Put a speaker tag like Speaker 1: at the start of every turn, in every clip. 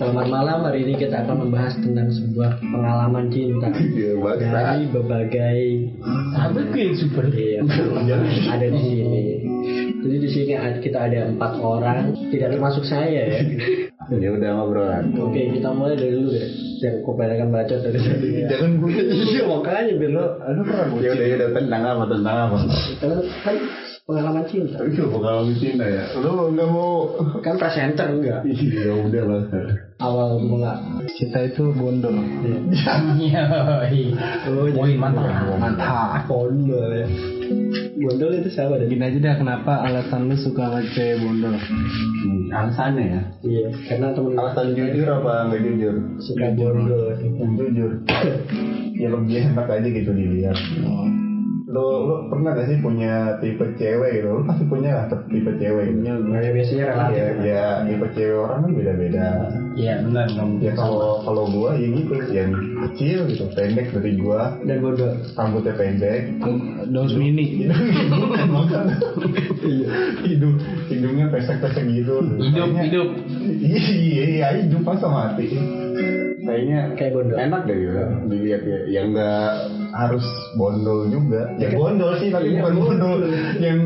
Speaker 1: Selamat malam, hari ini kita akan membahas tentang sebuah pengalaman cinta
Speaker 2: Iya,
Speaker 1: dari berbagai
Speaker 3: tuh yang super?
Speaker 1: Iya, ada di sini. Jadi di sini ada- kita ada empat orang, tidak termasuk saya ya.
Speaker 2: Ya udah ngobrolan.
Speaker 1: Oke, kita mulai dari dulu deh. Yang kebanyakan baca dari tadi.
Speaker 2: Jangan gue.
Speaker 1: Iya, makanya biar lo
Speaker 2: Aduh pernah Ya udah ya udah tentang apa tentang apa?
Speaker 1: kan pengalaman cinta.
Speaker 2: Itu pengalaman cinta ya. Lu nggak mau?
Speaker 1: Kan presenter enggak.
Speaker 2: Iya udah lah.
Speaker 1: Awal mula.
Speaker 3: Kita itu bondol.
Speaker 1: Iya. Oh, jadi
Speaker 3: mantap. Mantap.
Speaker 1: Bondol ya. Bondol itu siapa deh?
Speaker 3: Gini aja dah kenapa alasan lu suka sama cewek bondol?
Speaker 2: Hmm, alasannya ya.
Speaker 1: Iya, karena temen
Speaker 2: Alasan jujur apa nggak jujur?
Speaker 1: suka bondol.
Speaker 2: Yang jujur. ya lebih enak aja gitu dilihat. Lo, lo pernah gak sih punya tipe cewek gitu? Lo pasti punya lah tipe cewek gitu.
Speaker 1: Ya, biasanya relatif.
Speaker 2: Ya, ya tipe cewek orang kan beda-beda.
Speaker 3: Iya benar
Speaker 2: Ya kalau kalau gua ya gitu yang kecil gitu, pendek dari gua,
Speaker 1: Dan bondol.
Speaker 2: rambutnya pendek,
Speaker 3: Dos mini.
Speaker 2: bukan makan. Iya, hidung hidungnya pesek-pesek gitu.
Speaker 3: Hidup hidup.
Speaker 2: Iya, iya, hidup masa mati. Kayaknya
Speaker 1: Kayak bondol.
Speaker 2: enak deh gitu dilihat ya. Yang nggak harus bondol juga. Ya bondol sih tapi
Speaker 1: Iya,
Speaker 2: bukan bondol yang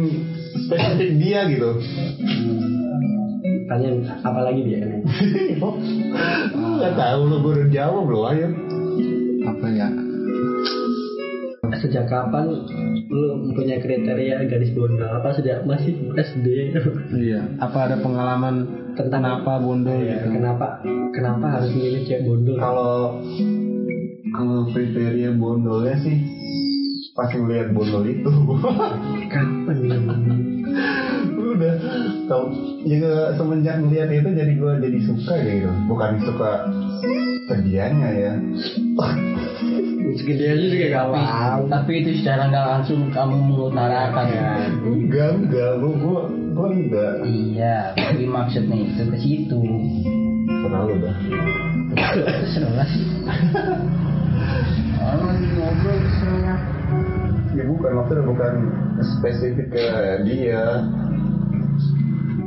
Speaker 2: spesifik dia gitu.
Speaker 1: Tanya apa lagi dia kan?
Speaker 2: Nggak tahu lo baru jawab lo ayo.
Speaker 3: Apa ya?
Speaker 1: Sejak kapan lu mempunyai kriteria gadis bondol? Apa sejak masih SD?
Speaker 3: Iya. Apa ada pengalaman
Speaker 1: Tentang
Speaker 3: kenapa bondol
Speaker 1: Iya,
Speaker 3: gitu?
Speaker 1: kenapa kenapa harus milih cewek bondol?
Speaker 2: Kalau kalau kriteria bondolnya sih pas ngeliat bondol itu
Speaker 1: Kapan?
Speaker 2: udah tau ya semenjak ngeliat itu jadi gue jadi suka gitu bukan suka kerjanya ya
Speaker 1: Segedeannya juga gak
Speaker 4: tapi,
Speaker 1: paham.
Speaker 4: tapi itu secara nggak langsung kamu mengutarakan ya.
Speaker 2: enggak enggak gue gue gue enggak
Speaker 4: Iya, tapi maksudnya itu ke situ.
Speaker 2: terlalu dah
Speaker 4: Terserah lah sih. Orang lagi ngobrol terserah.
Speaker 2: ya bukan maksudnya bukan spesifik ke dia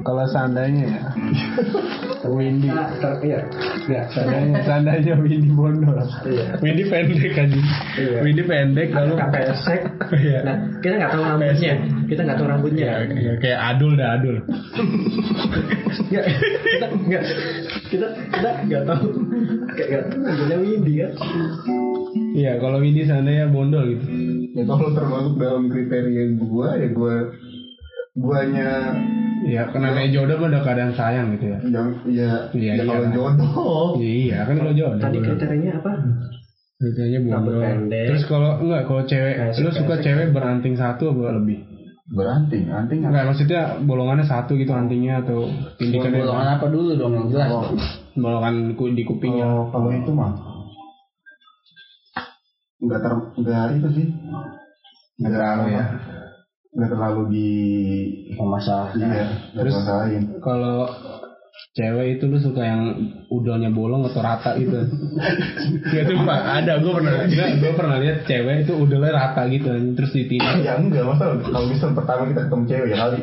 Speaker 3: Kalau seandainya ya. Windy.
Speaker 1: Ah, ter- iya.
Speaker 3: Ya, seandainya, seandainya Windy bondol.
Speaker 1: Iya.
Speaker 3: Windy pendek aja.
Speaker 1: Iya.
Speaker 3: Windy pendek lalu
Speaker 1: pesek.
Speaker 3: Iya.
Speaker 1: Nah, kita nggak tahu rambutnya. Kita nggak tahu rambutnya.
Speaker 3: Ya, ya, kayak adul dah adul.
Speaker 1: Nggak, kita nggak kita kita nggak tahu kayak nggak tahu rambutnya Windy kan.
Speaker 3: Iya, kalau Windy seandainya bondol gitu.
Speaker 2: ya kalau termasuk dalam kriteria gue ya gue guanya
Speaker 3: Iya, karena kayak jodoh mah udah keadaan sayang gitu ya.
Speaker 2: yang ya,
Speaker 3: Iya,
Speaker 2: ya
Speaker 3: iya.
Speaker 2: kalau jodoh
Speaker 3: Iya, kan kalau jodoh.
Speaker 1: Tadi kriterianya apa?
Speaker 3: Kriteria
Speaker 1: Rambut
Speaker 3: bondol.
Speaker 1: pendek.
Speaker 3: Terus kalau enggak kalau cewek,
Speaker 1: Pesek,
Speaker 3: lu suka
Speaker 1: pesek.
Speaker 3: cewek beranting satu apa lebih?
Speaker 2: beranting anting
Speaker 3: Enggak, maksudnya bolongannya satu gitu antingnya atau tindikannya
Speaker 4: Golongan apa dulu dong yang jelas.
Speaker 2: Oh.
Speaker 3: bolongan di kupingnya.
Speaker 2: Kalau kalau itu mah nggak ter nggak itu sih nggak terlalu ya nggak terlalu di
Speaker 4: Masalah.
Speaker 2: iya
Speaker 3: Terus-
Speaker 2: masalahin
Speaker 3: Kalau cewek itu lu suka yang udolnya bolong atau rata gitu? Gak tuh pak, ada gue pernah enggak, gue pernah lihat cewek itu udolnya rata gitu, terus ditindak.
Speaker 2: ya enggak masa kalau misal pertama kita ketemu cewek ya kali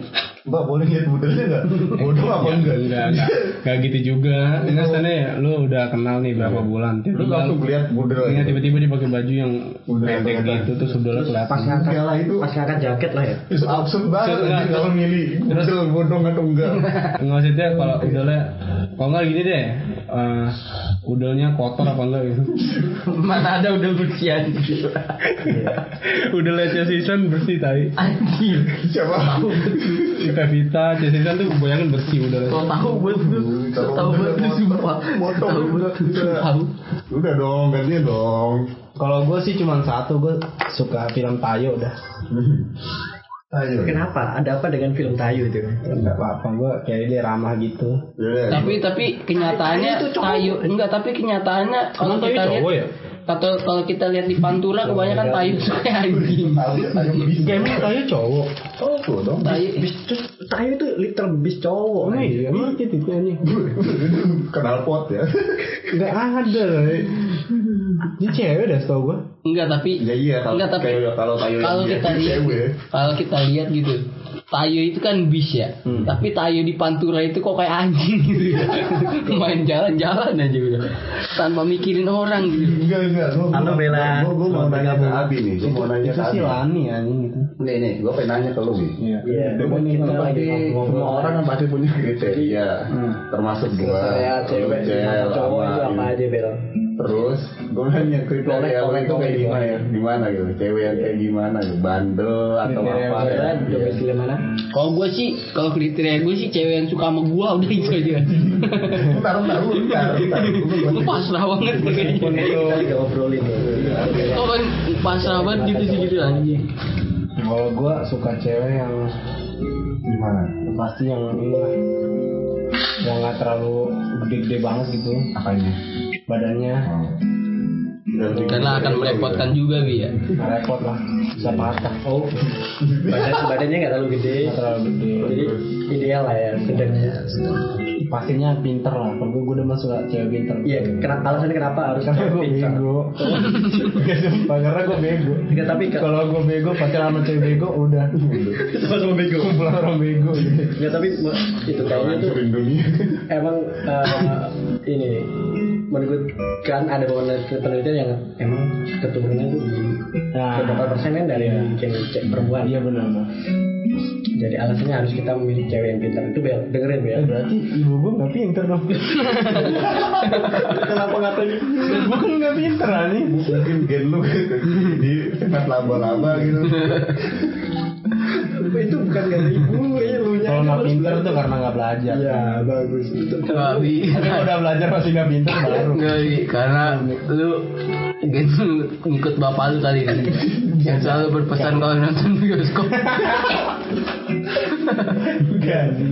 Speaker 2: mbak boleh lihat modelnya nggak bodoh apa enggak
Speaker 3: Enggak, enggak, enggak gitu juga. Enggak sana ya, lu udah kenal nih berapa bulan,
Speaker 2: lu
Speaker 3: tiba-tiba
Speaker 2: langsung lihat model
Speaker 3: Iya, tiba-tiba dia pakai baju yang
Speaker 2: Udah
Speaker 3: pendek gitu terus
Speaker 1: Pas
Speaker 3: kelihatan.
Speaker 1: ngangkat
Speaker 2: Enggak lah, itu-
Speaker 1: pas ngangkat jaket lah ya.
Speaker 2: itu absurd banget kalau milih model bodoh atau enggak
Speaker 3: Enggak maksudnya kalau udolnya kalau enggak gini deh. eh udolnya kotor apa enggak gitu.
Speaker 4: Mana ada udah bersihan gitu.
Speaker 3: udolnya Chesisan bersih tadi.
Speaker 4: Anjir.
Speaker 2: siapa
Speaker 3: Vita Chesisan tuh bayangin bersih.
Speaker 4: Kau tahu betul. Kau tahu sumpah.
Speaker 2: Motor
Speaker 4: Tahu. Tahu.
Speaker 2: udah dong gantian dong
Speaker 3: Kalau gue sih cuma satu, gue suka film Tayo udah.
Speaker 2: ayo
Speaker 1: Kenapa? Ada apa dengan film Tayu itu?
Speaker 3: Enggak apa-apa, gue kayak dia ramah gitu.
Speaker 2: Ya,
Speaker 4: Tapi tapi kenyataannya tayu enggak tapi kenyataannya kalau
Speaker 3: Tayo
Speaker 4: kita lihat
Speaker 3: ya?
Speaker 4: Atau kalau kita lihat di Pantura kebanyakan tayu suka anjing.
Speaker 2: bisa
Speaker 3: Emang Tayo cowok?
Speaker 2: cowok dong
Speaker 4: Tayu
Speaker 1: Bis, terus Tayu itu little bis cowok.
Speaker 3: Emang iya, emang gitu anjing.
Speaker 2: kenal pot ya
Speaker 3: Enggak ada. Ini cewek dah setau gue.
Speaker 4: enggak tapi
Speaker 2: ya iya kalau
Speaker 4: Enggak, tapi
Speaker 2: kalau kayu
Speaker 4: kalau
Speaker 2: yang
Speaker 4: kita lihat
Speaker 2: cewek.
Speaker 4: kalau kita lihat gitu Tayo itu kan bis ya, tapi Tayo di Pantura itu kok kayak anjing gitu. Main jalan-jalan aja udah, tanpa mikirin orang gitu.
Speaker 2: Enggak enggak. Gua,
Speaker 1: Halo, Bella.
Speaker 2: Gue gue mau nanya ke Abi nih. Gue mau nanya
Speaker 3: Itu
Speaker 2: ke
Speaker 3: sih
Speaker 2: Abi.
Speaker 3: lani anjing gitu.
Speaker 2: Nih nih, gue pengen nanya ke lu nih.
Speaker 3: Iya.
Speaker 1: Iya,
Speaker 2: Itu kan
Speaker 1: kita ngobrol-ngobrol.
Speaker 2: semua orang kan pasti punya kriteria, termasuk gua.
Speaker 1: Saya cewek cowok itu apa aja Bel?
Speaker 2: Terus gue nanya kriteria itu kayak gimana ya? Gimana gitu? Cewek yang kayak gimana gitu? Bandel atau apa? Ya?
Speaker 1: domisili mana?
Speaker 4: Kalau gue sih, kalau kriteria gue sih cewek yang suka sama gue udah itu aja.
Speaker 2: Taruh taruh.
Speaker 4: Lu pasrah banget
Speaker 3: itu
Speaker 1: Kita ngobrolin ya.
Speaker 4: Kan pasrah banget gitu sih gitu anjing.
Speaker 3: kalau gua suka cewek yang
Speaker 2: Gimana?
Speaker 3: pasti yang ini lah yang nggak terlalu gede-gede banget gitu
Speaker 2: Apanya?
Speaker 3: badannya
Speaker 2: lebih
Speaker 4: Karena akan merepotkan juga bi ya.
Speaker 3: repot lah bisa patah
Speaker 1: Oh, badan badannya nggak terlalu gede.
Speaker 3: nggak terlalu gede
Speaker 1: Jadi ideal lah ya, sedang.
Speaker 3: pastinya pinter lah kalau gue gue udah masuk cewek pinter
Speaker 1: Iya, kenapa alasannya kenapa harus
Speaker 3: karena gue bego karena gue bego
Speaker 1: Enggak, tapi
Speaker 3: kalau gue bego pacaran sama cewek bego udah
Speaker 1: sama-sama bego.
Speaker 3: kumpulan orang bego gitu
Speaker 1: Enggak, tapi itu kayaknya tuh emang eh, ini menurut kan ada beberapa penelitian yang emang keturunannya tuh di
Speaker 3: Nah.
Speaker 1: beberapa persen kan dari cek perempuan.
Speaker 3: iya benar Mas.
Speaker 1: Jadi alasannya harus kita memilih cewek yang pintar itu bel dengerin bel.
Speaker 3: Eh, berarti ibu gue nggak pinter dong
Speaker 1: Kenapa ngatain?
Speaker 3: gue kan nggak pinter nih
Speaker 2: Mungkin gen lu gitu. Di sengat laba-laba gitu.
Speaker 1: Itu bukan gara ibu, ya lu nya.
Speaker 3: kalau nggak pinter tuh karena nggak belajar
Speaker 1: Ya bagus itu.
Speaker 3: Tapi kalau udah belajar masih nggak pinter baru
Speaker 4: Nggak. Karena lu gitu ngikut bapak lu kali ini. Yang selalu berpesan kalau nonton bioskop.
Speaker 3: Enggak sih.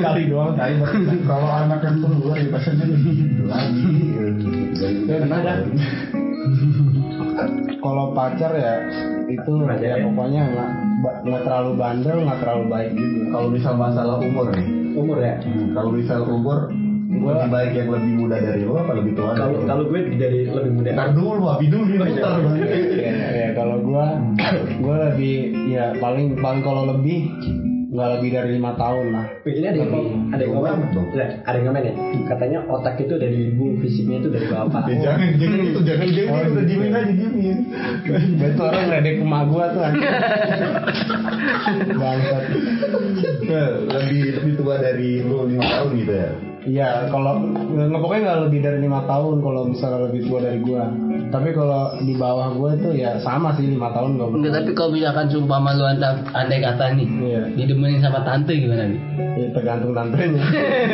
Speaker 3: Kali doang tadi
Speaker 2: Kalau anak yang keluar ya lebih gitu lagi.
Speaker 3: Kenapa? Kalau pacar ya itu
Speaker 1: Aja
Speaker 3: ya,
Speaker 1: ya.
Speaker 3: pokoknya nggak ba- nggak terlalu bandel nggak terlalu baik juga.
Speaker 2: Kalau misal masalah umur nih,
Speaker 1: Umur ya.
Speaker 2: kalau misal umur
Speaker 3: Gua-
Speaker 2: lebih baik yang lebih muda dari lo apa lebih tua?
Speaker 1: Kalau kalau gue dari lebih muda.
Speaker 2: Ntar dulu, Abi dulu bentar.
Speaker 3: ya, ya kalau gua gua lebih ya paling paling kalau lebih nggak lebih dari lima tahun lah.
Speaker 1: Ini ada yang ada yang ngomong,
Speaker 2: Banget dong.
Speaker 1: Lah, ada yang ngomong ya. Katanya otak itu dari ibu, fisiknya itu dari bapak.
Speaker 2: Ya, jangan, jangan itu, jangan dia
Speaker 3: Oh,
Speaker 2: udah diemin aja diemin.
Speaker 3: Itu orang ngeledek emak gua tuh. Bangsat.
Speaker 2: Lebih lebih tua dari lo lima tahun gitu ya.
Speaker 3: Iya, kalau nggak pokoknya nggak lebih dari lima tahun kalau misalnya lebih tua dari gua. Tapi kalau di bawah gua itu ya sama sih lima tahun nggak
Speaker 4: Enggak, tapi kalau misalkan sumpah malu anda, andai kata nih,
Speaker 3: Iya,
Speaker 4: didemenin sama tante gimana bi?
Speaker 3: ya tergantung tantenya.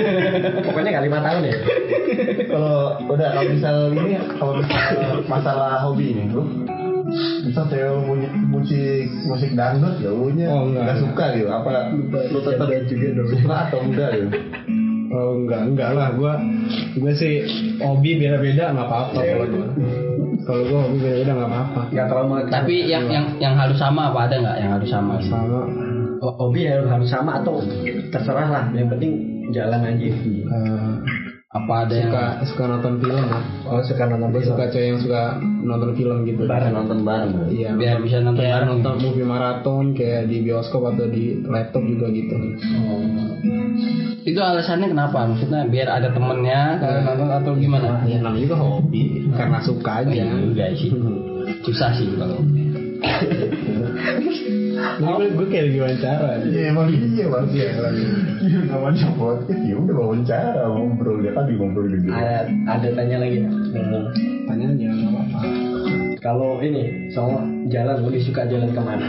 Speaker 1: Pokoknya nggak lima tahun ya.
Speaker 2: Kalau udah kalau misal ini kalau misal masalah hobi ini lu misal cewek musik musik musik dangdut ya lu nya
Speaker 3: Oh, enggak.
Speaker 2: nggak suka gitu apa lu tetap
Speaker 1: juga dong.
Speaker 2: suka atau enggak gitu
Speaker 3: Oh enggak enggak lah gua gua sih hobi beda-beda nggak apa-apa kalau gua. Kalau gua hobi beda-beda nggak apa-apa.
Speaker 1: Nggak terlalu.
Speaker 4: Tapi yang yang yang harus sama apa ada nggak yang harus sama?
Speaker 3: Sama
Speaker 1: hobi harus harus sama atau terserah lah. Yang penting jalan aja.
Speaker 3: eh,
Speaker 4: Apa ada yang
Speaker 3: suka suka nonton film lah.
Speaker 1: Oh suka nonton film.
Speaker 3: suka cewek yang suka nonton film gitu.
Speaker 1: Bareng.
Speaker 2: nonton bareng ya?
Speaker 3: Iya.
Speaker 4: biar bisa nonton
Speaker 3: kayak
Speaker 4: bareng?
Speaker 3: nonton movie maraton kayak di bioskop atau di laptop juga gitu.
Speaker 4: Itu alasannya kenapa? Maksudnya biar ada temennya kalau nonton atau gimana?
Speaker 3: Ya namanya juga hobi karena suka aja.
Speaker 4: Iya juga sih. Susah sih kalau.
Speaker 3: Gue, gue kayak lagi wawancara.
Speaker 2: Iya emang iya bang iya lagi Iya namanya podcast ya udah wawancara ngobrol ya tadi ngobrol gitu
Speaker 1: Ada ada tanya lagi.
Speaker 3: Tanya aja nggak apa-apa.
Speaker 1: Kalau ini soal jalan, lebih suka jalan ke mana?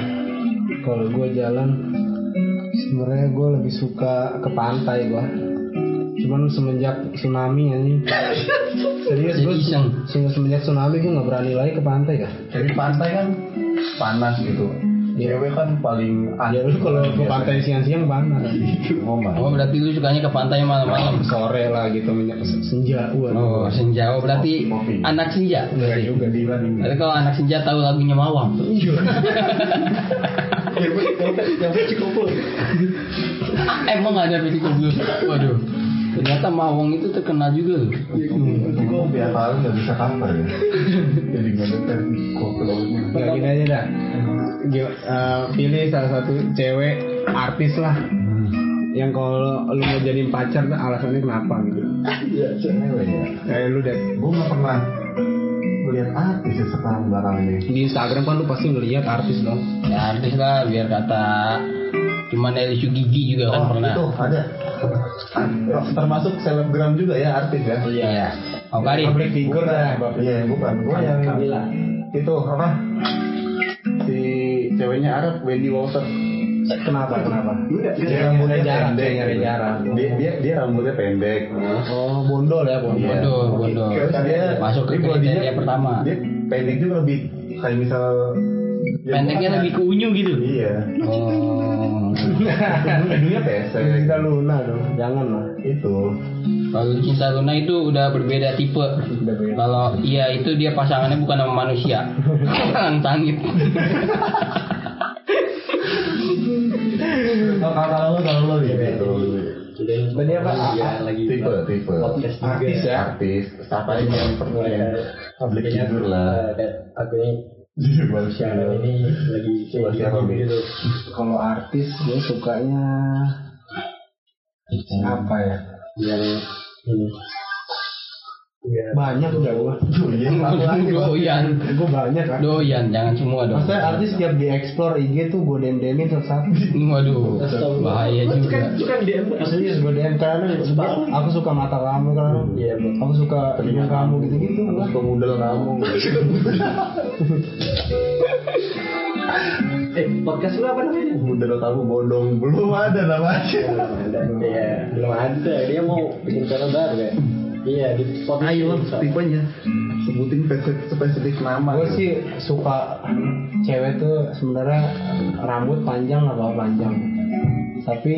Speaker 3: Kalau gue jalan, sebenarnya gue lebih suka ke pantai gue. Cuman semenjak tsunami ini, serius gue semenjak tsunami gue nggak berani lagi ke pantai ya.
Speaker 2: Jadi pantai kan panas gitu Cewek kan paling
Speaker 3: Ya lu kalau ke pantai siang-siang panas.
Speaker 2: ngomong
Speaker 4: Oh berarti lu sukanya ke pantai malam-malam?
Speaker 3: Sore lah gitu menjak senja. Wah.
Speaker 4: Oh senja. Oh berarti
Speaker 2: Kopi.
Speaker 4: anak senja.
Speaker 3: Enggak juga di
Speaker 4: Tapi kalau anak senja tahu lagunya Mawang.
Speaker 1: Yang kecil kumpul.
Speaker 4: Emang ada Blue? Waduh. Ternyata Mawang itu terkenal juga loh.
Speaker 2: Tapi gue biar tahu nggak bisa cover ya Jadi nggak ada
Speaker 3: Nggak gini aja dah. Gil- eh, pilih salah satu cewek artis lah yang kalau lu mau jadiin pacar alasannya kenapa gitu
Speaker 2: Iya, cewek ya.
Speaker 3: kayak lu deh
Speaker 2: Gue nggak pernah melihat artis ya sekarang barang ini.
Speaker 3: di Instagram kan lu pasti ngeliat artis dong
Speaker 4: Ya artis lah biar kata cuman Elisu Gigi juga kan pernah.
Speaker 2: itu ada. Termasuk selebgram juga ya artis ya.
Speaker 4: Iya. Oh Karin.
Speaker 3: public figure dah
Speaker 2: Iya, bukan. Gue yang
Speaker 1: Kamila.
Speaker 2: itu apa? Si ceweknya Arab, Wendy Walter.
Speaker 3: kenapa kenapa
Speaker 2: Dia rambutnya
Speaker 3: jarang
Speaker 2: pendek.
Speaker 3: jarang
Speaker 2: Dia, dia dia rambutnya pendek.
Speaker 3: oh bondol ya bondol
Speaker 2: Iya.
Speaker 4: Bodoh, bodoh.
Speaker 2: Terus dia
Speaker 4: Masuk ke
Speaker 2: dia
Speaker 4: kriteria pertama.
Speaker 2: Dia pendek juga lebih kayak misal ya
Speaker 4: Pendeknya lebih ke unyu gitu.
Speaker 2: Iya.
Speaker 4: Oh.
Speaker 2: Hidungnya pesek.
Speaker 3: Cinta Luna dong jangan lah
Speaker 2: Itu.
Speaker 4: Kalau cinta Luna itu udah berbeda tipe. Kalau iya itu dia pasangannya bukan sama manusia. Tangit.
Speaker 2: Oh, kalau lo kalau lo gitu.
Speaker 1: Tadi apa? Lagi
Speaker 2: Tipe, tipe.
Speaker 1: podcast
Speaker 3: artis ya
Speaker 2: Artis, apa yang pernah ya. Public figure lah.
Speaker 1: Aku ini channel ini lagi
Speaker 2: Coba siapa, Bi?
Speaker 1: gitu.
Speaker 3: kalau artis gue sukanya apa ya
Speaker 1: Yang ini. Ya.
Speaker 3: banyak udah gue
Speaker 4: Doyan.
Speaker 3: gue banyak kan
Speaker 4: Doyan, jangan semua dong.
Speaker 3: Maksudnya artis tiap di explore IG tuh gue dem demin satu
Speaker 4: Waduh, bahaya
Speaker 1: kan
Speaker 4: juga.
Speaker 1: itu kan dia
Speaker 3: Serius gue DM karena aku suka mata kamu karena
Speaker 1: Iya,
Speaker 3: aku suka telinga kamu gitu-gitu gua.
Speaker 2: Pemudel kamu.
Speaker 1: Eh, podcast lu apa namanya?
Speaker 2: Pemudel kamu bodong. Belum ada namanya.
Speaker 1: Iya, belum ada. Dia mau bikin channel baru ya. Iya, di podcast.
Speaker 2: Ayo, tipenya. Sebutin spesifik, spesifik nama.
Speaker 3: Gue sih suka cewek tuh sebenarnya rambut panjang nggak apa panjang, tapi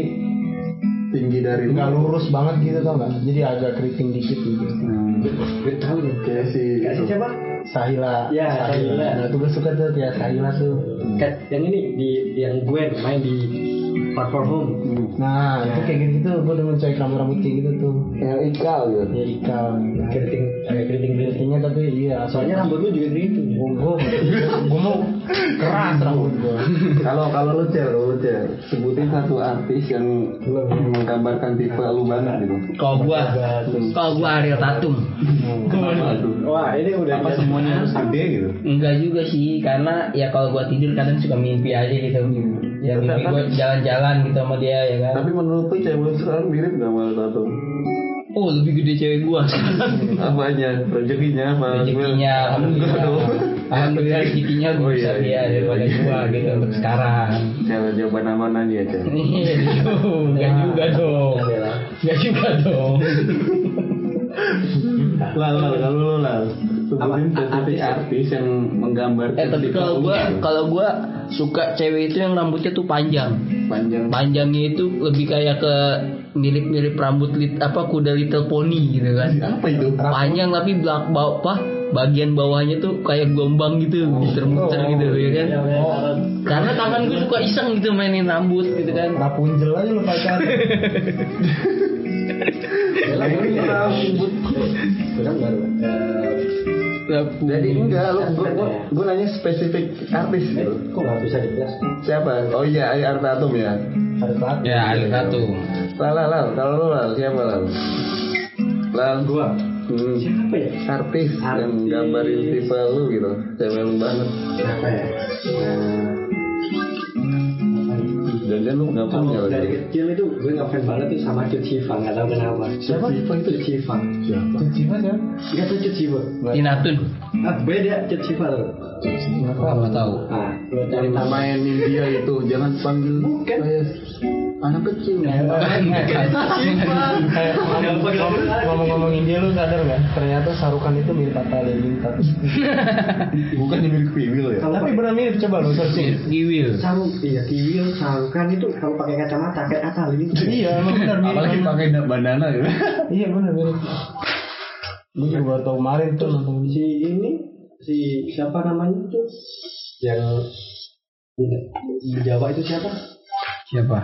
Speaker 2: tinggi dari
Speaker 3: nggak lurus banget gitu tau nggak? Jadi agak keriting dikit gitu.
Speaker 1: Gue tahu nih.
Speaker 2: Kayak si
Speaker 1: Kasih siapa?
Speaker 3: Sahila.
Speaker 1: Ya, Sahila.
Speaker 3: Nah tuh gue suka tuh kayak Sahila tuh.
Speaker 1: Kayak yang ini di yang gue main di Far From Home.
Speaker 3: Nah itu kayak gitu tuh. Gue demen cewek rambut rambut kayak gitu tuh.
Speaker 2: yang ikal gitu.
Speaker 3: Ya ikal.
Speaker 1: Keriting, agak keriting keriting.
Speaker 3: Keritingnya tapi iya.
Speaker 1: Soalnya rambut lu juga keriting.
Speaker 3: gue gue gue mau keras rambut gue.
Speaker 2: Kalau kalau lu cel, lu cel, sebutin satu artis yang menggambarkan tipe lu banget gitu.
Speaker 4: Kalau gua, kalau gua Ariel Tatum.
Speaker 2: Aduh.
Speaker 1: Wah, ini udah
Speaker 2: Apa semuanya harus gede gitu?
Speaker 4: Enggak juga sih, karena ya kalau gua tidur kadang suka mimpi aja gitu. Ya mimpi gua jalan-jalan gitu sama dia ya kan.
Speaker 2: Tapi menurut lu cewek lu sekarang mirip gak sama tato?
Speaker 4: Oh lebih gede cewek gua.
Speaker 2: Apanya? Rezekinya apa?
Speaker 4: Rezekinya, alhamdulillah, alhamdulillah rezekinya
Speaker 2: Oh,
Speaker 4: bisa
Speaker 2: iya,
Speaker 4: dia
Speaker 2: iya,
Speaker 4: daripada
Speaker 2: iya.
Speaker 4: gua gitu untuk sekarang.
Speaker 2: Cara jawaban aman aja ya.
Speaker 4: Iya, gitu. Enggak juga dong. Enggak juga dong.
Speaker 2: Lal, lal, kalau lu lal. Sebutin
Speaker 1: Apa?
Speaker 2: spesifik artis yang menggambarkan
Speaker 4: Eh tapi kalau
Speaker 2: gitu.
Speaker 4: kalau gua suka cewek itu yang rambutnya tuh panjang.
Speaker 2: panjang
Speaker 4: Panjangnya itu lebih kayak ke mirip-mirip rambut lit, apa kuda little pony gitu kan.
Speaker 2: apa itu?
Speaker 4: Panjang tapi belak bawah apa bagian bawahnya tuh kayak gelombang gitu, muter-muter gitu ya kan. Karena tangan gue suka iseng gitu mainin rambut gitu kan.
Speaker 3: Rapunzel aja lu pacar.
Speaker 2: Rambut. Jadi enggak, lu gua, gua, gua nanya spesifik artis gitu.
Speaker 1: Kok nggak bisa di plus?
Speaker 2: Siapa? Oh iya, Ari Artatum ya.
Speaker 3: Ada saat.
Speaker 4: Ya ada satu.
Speaker 2: Lal, lal, lal. Kalau lu lal, siapa lal? Lal,
Speaker 1: Gua.
Speaker 2: Hmm.
Speaker 1: Siapa ya?
Speaker 2: artis, yang
Speaker 1: Artis.
Speaker 2: gambarin tipe lu gitu cewek lu banget
Speaker 1: Siapa ya?
Speaker 2: dan lu nggak punya
Speaker 1: dari
Speaker 2: lagi
Speaker 1: kecil itu gue ngefans banget tuh sama Cut Siva, nggak tahu kenapa.
Speaker 2: Siapa?
Speaker 1: Cut itu Cut Siva.
Speaker 2: Siapa
Speaker 3: Cici mas ya?
Speaker 1: Nggak tahu Cut Siva.
Speaker 4: Tinatun.
Speaker 1: Ah, beda Cut Siva tuh.
Speaker 4: Enggak tahu.
Speaker 1: Ah, lo cari
Speaker 2: yang
Speaker 1: nama.
Speaker 2: mainin dia itu jangan panggil
Speaker 1: Bukan.
Speaker 2: kayak anak kecil
Speaker 3: Ngomong-ngomongin dia lu sadar gak? Ternyata Sarukan itu mirip Atta Halilintar.
Speaker 2: bukan mirip Piwil ya
Speaker 3: Tapi benar mirip coba lu searching.
Speaker 4: Giwil.
Speaker 1: Saru, iya Kiwil, Sarukan itu kalau pakai kacamata kayak Atta Halilintar.
Speaker 3: Iya, benar mirip.
Speaker 2: apalagi pakai bandana gitu
Speaker 3: Iya benar mirip. Gue juga baru tahu kemarin tuh nonton
Speaker 1: Si ini, si siapa namanya itu? Yang di Jawa itu siapa?
Speaker 4: Siapa?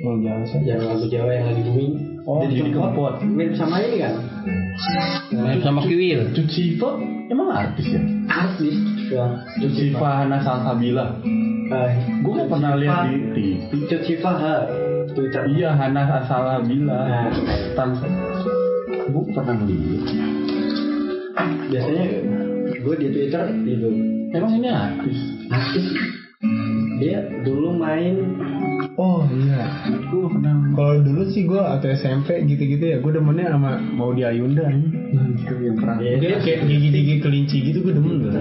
Speaker 3: yang jalan sih.
Speaker 1: Yang lagu Jawa yang lagi booming.
Speaker 3: Oh,
Speaker 1: Jadi
Speaker 3: Juni
Speaker 1: Kempot. Mirip sama ini kan?
Speaker 4: Mirip sama Kiwil.
Speaker 2: Cuciva emang artis ya
Speaker 1: Artis. Ya.
Speaker 2: Cuciva Hana Salsabila
Speaker 1: eh,
Speaker 5: Gue gak pernah lihat di TV.
Speaker 1: Cut Siva ha.
Speaker 5: Iya, Hana salah bilang.
Speaker 1: Nah.
Speaker 5: Gue pernah lihat.
Speaker 1: Biasanya gue di Twitter itu
Speaker 5: Emang ini artis?
Speaker 1: artis dia dulu main
Speaker 3: Oh iya.
Speaker 5: Gue pernah.
Speaker 3: Kalau dulu sih gue atau SMP gitu-gitu ya, gue demennya sama Maudy Ayunda nih.
Speaker 5: Itu yang pernah.
Speaker 1: ya,
Speaker 3: Dia kayak gigi-gigi kelinci gitu gue demen gue.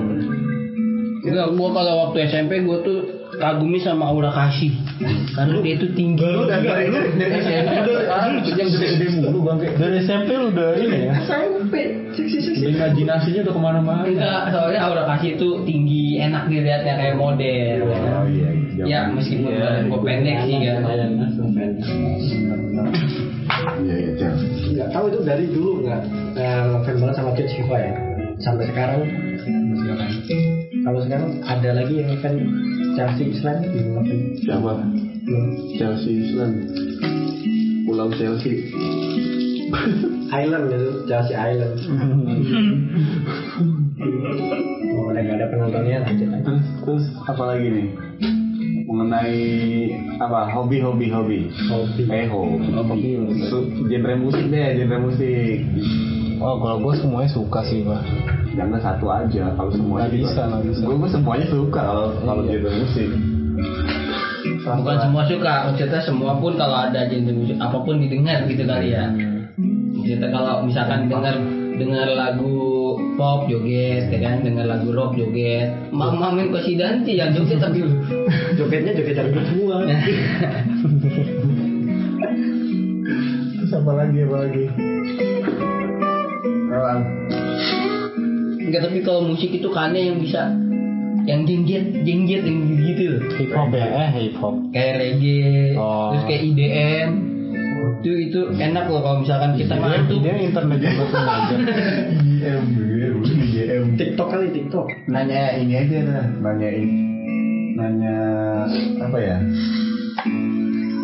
Speaker 4: Enggak, gua kalau waktu SMP gua tuh kagumi sama Aura Kasih. Karena dia itu tinggi.
Speaker 3: Lu dari dari SMP
Speaker 5: yang gede-gede mulu bang
Speaker 3: dari SMP lu udah ini ya.
Speaker 1: SMP seksi seksi
Speaker 5: Imajinasinya udah ke mana-mana.
Speaker 4: Enggak, soalnya Aura Kasih itu tinggi, enak dilihatnya kayak model.
Speaker 5: Oh iya.
Speaker 4: Ya, meskipun badan gua pendek sih kan.
Speaker 2: Iya iya Cel.
Speaker 1: nggak tahu itu dari dulu nggak eh, ngefans banget sama Cut Siva ya sampai sekarang kalau sekarang ada lagi yang ngefans Chelsea Islam gitu ngefans
Speaker 2: Siapa?
Speaker 1: Belum.
Speaker 2: Chelsea Island. Pulau Chelsea.
Speaker 1: Island gitu Chelsea Island oh udah nggak ada penontonnya lanjut aja
Speaker 5: Terus terus apa lagi nih? Mengenai apa hobi hobi hobi.
Speaker 1: hobi
Speaker 5: Eh hobi. Su- Genre musik deh, genre musik.
Speaker 3: Oh kalau gue semuanya suka sih pak.
Speaker 5: Jangan satu aja. Kalau semuanya
Speaker 3: Nggak bisa, nggak bisa.
Speaker 5: Gue gue semuanya suka kalau kalau
Speaker 3: Iya.
Speaker 5: genre musik.
Speaker 4: Bukan semua suka, maksudnya semua pun kalau ada genre musik apa pun didengar gitu kali ya. Kita kalau misalkan dengar dengar lagu pop joget ya kan, dengar lagu rock joget. Mama main kosidanti yang joget tapi
Speaker 1: jogetnya joget dangdut semua
Speaker 2: Terus apa lagi apa lagi? Orang.
Speaker 4: Enggak tapi kalau musik itu kane yang bisa yang jengjet jengjet yang gitu
Speaker 3: Hip hop ya, eh hip hop.
Speaker 4: kayak reggae
Speaker 3: Oh.
Speaker 4: terus kayak IDM itu itu enak loh kalau misalkan kita ngantuk
Speaker 3: Dia internet juga tuh aja.
Speaker 2: Dulu IGM.
Speaker 1: TikTok kali TikTok
Speaker 2: Nanya ini aja dah, nanya ini. Nanya apa ya?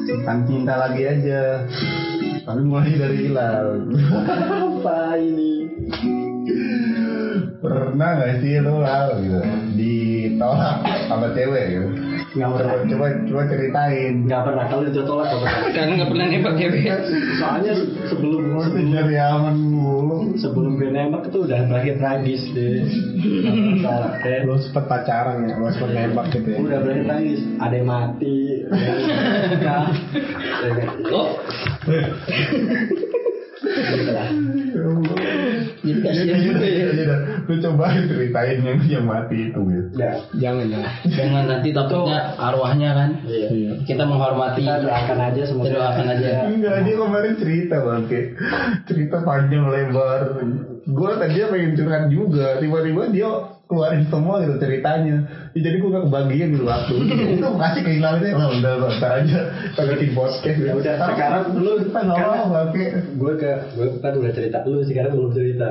Speaker 2: Tentang cinta lagi aja. Tapi mulai dari Hilal.
Speaker 1: apa ini
Speaker 2: Pernah gak sih lo Lal gitu ditolak sama cewek gitu?
Speaker 1: Nggak
Speaker 2: Coba,
Speaker 1: pernah
Speaker 2: coba, coba ceritain.
Speaker 1: nggak pernah kalau itu tolak nggak pernah
Speaker 4: karena nggak pernah nembak cewek
Speaker 1: soalnya sebelum sebelum
Speaker 2: aman mulu.
Speaker 1: sebelum gue nembak itu udah berakhir tragis deh.
Speaker 3: Lu sempet pacaran ya, lu sempet nembak gitu ya.
Speaker 1: udah berakhir tragis ada yang mati yang-
Speaker 4: oh. Jadi kasihan juga ya
Speaker 2: Ya udah, lu coba ceritain yang yang mati itu gitu.
Speaker 1: ya.
Speaker 3: Jangan jangan.
Speaker 4: jangan nanti takutnya arwahnya kan.
Speaker 1: Iya.
Speaker 3: Iya.
Speaker 4: kita menghormati.
Speaker 1: Kita doakan aja semoga
Speaker 4: Kita doakan aja.
Speaker 2: Enggak, dia kemarin cerita bangke Cerita panjang lebar. Gue tadinya pengen curhat juga. Tiba-tiba dia keluarin semua gitu ceritanya. Ya, Jadi gue gak kebagian gitu waktu. Itu makasih kehilangan itu. Lah udah lo, ntar aja. Kita bikin podcast
Speaker 1: Ya udah, sekarang
Speaker 2: lu Kita gak mau bangke
Speaker 1: gue ke gue kan udah cerita lu sekarang belum cerita.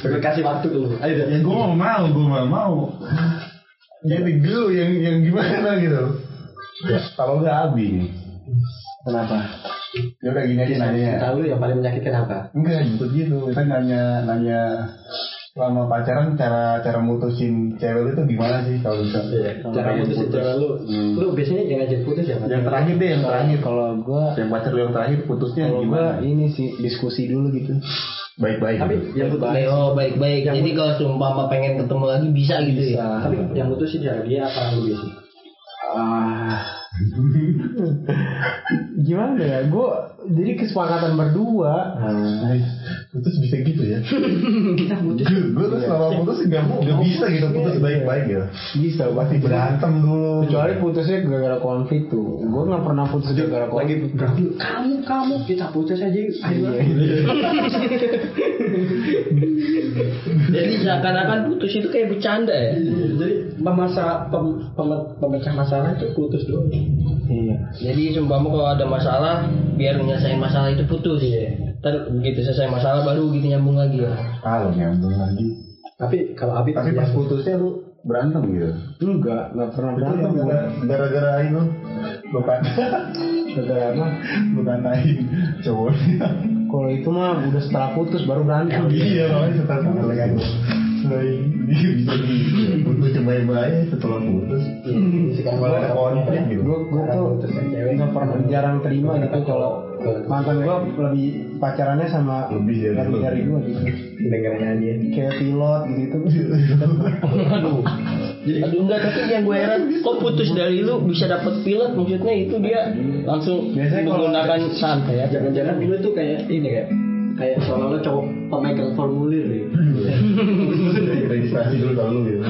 Speaker 1: Gue kasih waktu ke lu. Ayo
Speaker 2: Ya gue mau mau, gue mau. Mau Jadi dulu yang yang gimana gitu. Kalau gak Abi nih.
Speaker 1: Kenapa?
Speaker 2: Ya udah gini aja nanya.
Speaker 1: tahu yang paling menyakitkan apa?
Speaker 2: Enggak gitu gitu. Kita nanya nanya selama pacaran cara cara mutusin cewek lu itu gimana sih kalau bisa?
Speaker 1: cara mutusin cewek lu lu biasanya yang ngajak putus siapa
Speaker 2: Yang terakhir deh yang terakhir.
Speaker 3: Kalau gue,
Speaker 2: Yang pacar lu yang terakhir putusnya
Speaker 3: kalau gue
Speaker 2: gimana?
Speaker 3: ini sih diskusi dulu gitu.
Speaker 2: Baik-baik.
Speaker 1: tapi yang putus
Speaker 4: baik oh baik baik
Speaker 1: Yang
Speaker 4: jadi kalau seumpama pengen ketemu lagi bisa gitu ya
Speaker 1: tapi yang mutusin siapa dia apa lu biasa
Speaker 3: Ah. Gimana ya? Gue jadi kesepakatan berdua.
Speaker 2: Nah, putus bisa gitu ya?
Speaker 1: kita putus
Speaker 2: Gue tuh selama putus nggak nggak bisa gitu putus baik-baik ya.
Speaker 3: Bisa
Speaker 2: Pasti berantem dulu.
Speaker 3: Kecuali putusnya gara-gara konflik tuh. Gue nggak pernah putus gara-gara konflik.
Speaker 1: kamu kamu kita putus aja ayo
Speaker 4: jadi seakan-akan putus itu kayak bercanda ya
Speaker 1: jadi pem- pemecah masalah itu putus dulu
Speaker 3: Iya.
Speaker 4: jadi seumpama kalau ada masalah biar menyelesaikan masalah itu putus
Speaker 1: Iya.
Speaker 4: Ntar begitu selesai masalah baru gitu nyambung lagi ya
Speaker 2: Kalau nyambung lagi.
Speaker 1: tapi kalau Abi
Speaker 2: Tapi pas putusnya lu berantem gitu.
Speaker 3: Enggak, nggak pernah
Speaker 2: Itu
Speaker 3: berantem.
Speaker 2: gara- gara-gara itu lu kan
Speaker 3: Gara-gara apa?
Speaker 2: lu katain cowoknya.
Speaker 3: Kalau itu mah udah setelah putus baru berantem.
Speaker 2: Iya, makanya setelah putus. Bisa di putus coba ya setelah putus.
Speaker 1: Sekarang
Speaker 2: Malah ada konflik gitu.
Speaker 3: Gue gue tuh nggak pernah jarang terima gitu kalau mantan gue lebih pacarannya sama
Speaker 2: Lebih dari
Speaker 3: lebih dari gue gitu.
Speaker 1: Dengerin aja.
Speaker 3: Kayak pilot gitu.
Speaker 4: Aduh. Aduh enggak tapi yang gue heran kok putus dari lu bisa dapet pilot? Maksudnya itu dia langsung
Speaker 3: Biasanya
Speaker 4: menggunakan santai ya.
Speaker 1: jangan-jangan lu tuh kayak ini kayak kayak seolah-olah cowok pemegang formulir gitu.
Speaker 2: registrasi dulu kalau lu gitu.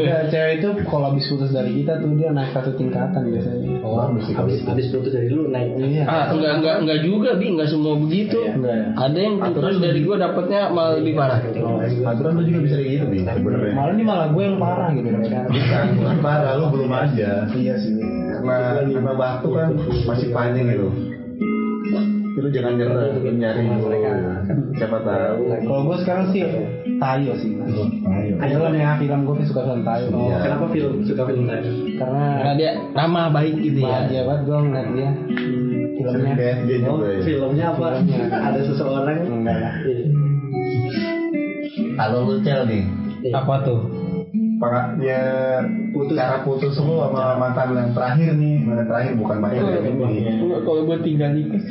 Speaker 3: Ya, cewek itu kalau habis putus dari kita tuh dia naik satu tingkatan biasanya.
Speaker 1: Oh, habis habis putus dari lu naik.
Speaker 3: Iya.
Speaker 4: Ah, enggak enggak enggak juga bi. Enggak semua begitu.
Speaker 3: enggak. Ya
Speaker 4: Ada yang putus dari gue dapetnya malah lebih parah.
Speaker 2: aturan lu juga bisa kayak gitu nih sebenarnya
Speaker 3: malah ini malah gue yang parah gitu.
Speaker 2: Bukan bukan parah lu belum aja
Speaker 3: iya sih.
Speaker 2: Karena karena waktu kan masih panjang gitu lu jangan nyerah nyari. dulu siapa tahu.
Speaker 3: Kalau gue sekarang sih tayo sih
Speaker 1: Ayo
Speaker 3: Ayo lah nih film gue suka film tayo.
Speaker 1: Oh,
Speaker 2: Iya.
Speaker 1: kenapa film suka film tadi?
Speaker 3: karena
Speaker 4: Karena dia ramah baik gitu ya.
Speaker 3: bahagia banget gue ngeliat dia. Filmnya.
Speaker 1: Oh,
Speaker 2: ya?
Speaker 1: filmnya apa? Ada seseorang?
Speaker 3: Enggak. Lah
Speaker 1: Iya.
Speaker 2: kalau lu cel nih
Speaker 4: Apa tuh?
Speaker 2: Pakatnya
Speaker 1: Putus.
Speaker 2: cara putus lu sama mantan yang terakhir nih mantan terakhir bukan mantan yang ini
Speaker 4: Enggak, kalau gue tinggal nikah.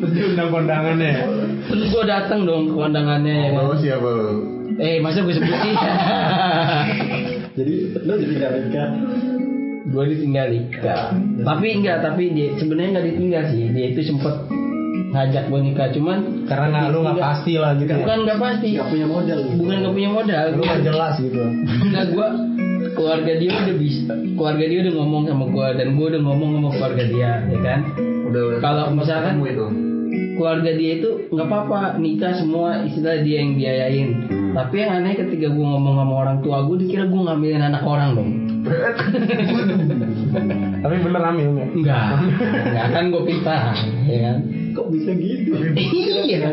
Speaker 3: terus dia undang kondangannya
Speaker 4: Terus gue datang dong ke kondangannya.
Speaker 2: Bawa siapa lu?
Speaker 4: Eh masa gue sebutin?
Speaker 1: Jadi lu jadi gak nikah.
Speaker 4: gue ditinggal nikah. Tapi enggak, tapi dia sebenarnya nggak ditinggal sih. Dia itu sempet ngajak gue nikah, cuman
Speaker 3: karena nggak lu nggak pasti lah gitu ya.
Speaker 4: bukan nggak pasti.
Speaker 1: Gak punya modal.
Speaker 4: Bukan nggak punya modal.
Speaker 3: lu nggak jelas gitu
Speaker 4: Nah gue keluarga dia udah bisa, keluarga dia udah ngomong sama gue dan gue udah ngomong sama keluarga dia, ya kan?
Speaker 2: Udah udah.
Speaker 4: Kalau misalkan
Speaker 2: itu.
Speaker 4: keluarga dia itu nggak apa-apa nikah semua istilah dia yang biayain. Tapi yang aneh ketika gue ngomong sama orang tua gue dikira gue ngambilin anak orang dong.
Speaker 3: tapi bener hamil nggak
Speaker 4: Enggak, enggak kan gue pintar, ya kan?
Speaker 1: Kok bisa gitu?
Speaker 4: iya,
Speaker 1: ya.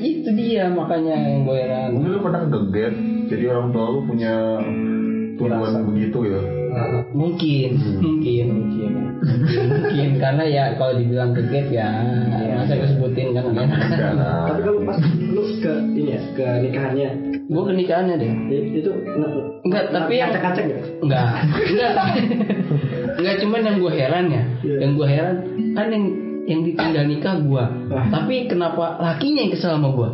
Speaker 4: itu dia makanya yang gue heran.
Speaker 2: Mungkin lu pernah geget, jadi orang tua lu punya tujuan begitu ya.
Speaker 4: Mungkin, mungkin, mungkin, mungkin karena ya kalau dibilang keget ya masa gue sebutin kan kan.
Speaker 1: Tapi kalau pas lu ke ini ya, ke nikahannya
Speaker 4: Gue pernikahannya deh.
Speaker 1: i- itu
Speaker 4: Enggak, tapi yang
Speaker 1: kacang-kacang ya?
Speaker 4: enggak, enggak, enggak cuman yang gue heran ya,
Speaker 1: Iya.
Speaker 4: yang gue heran kan yang yang ditinggal nikah gue, tapi kenapa lakinya yang kesel sama gue?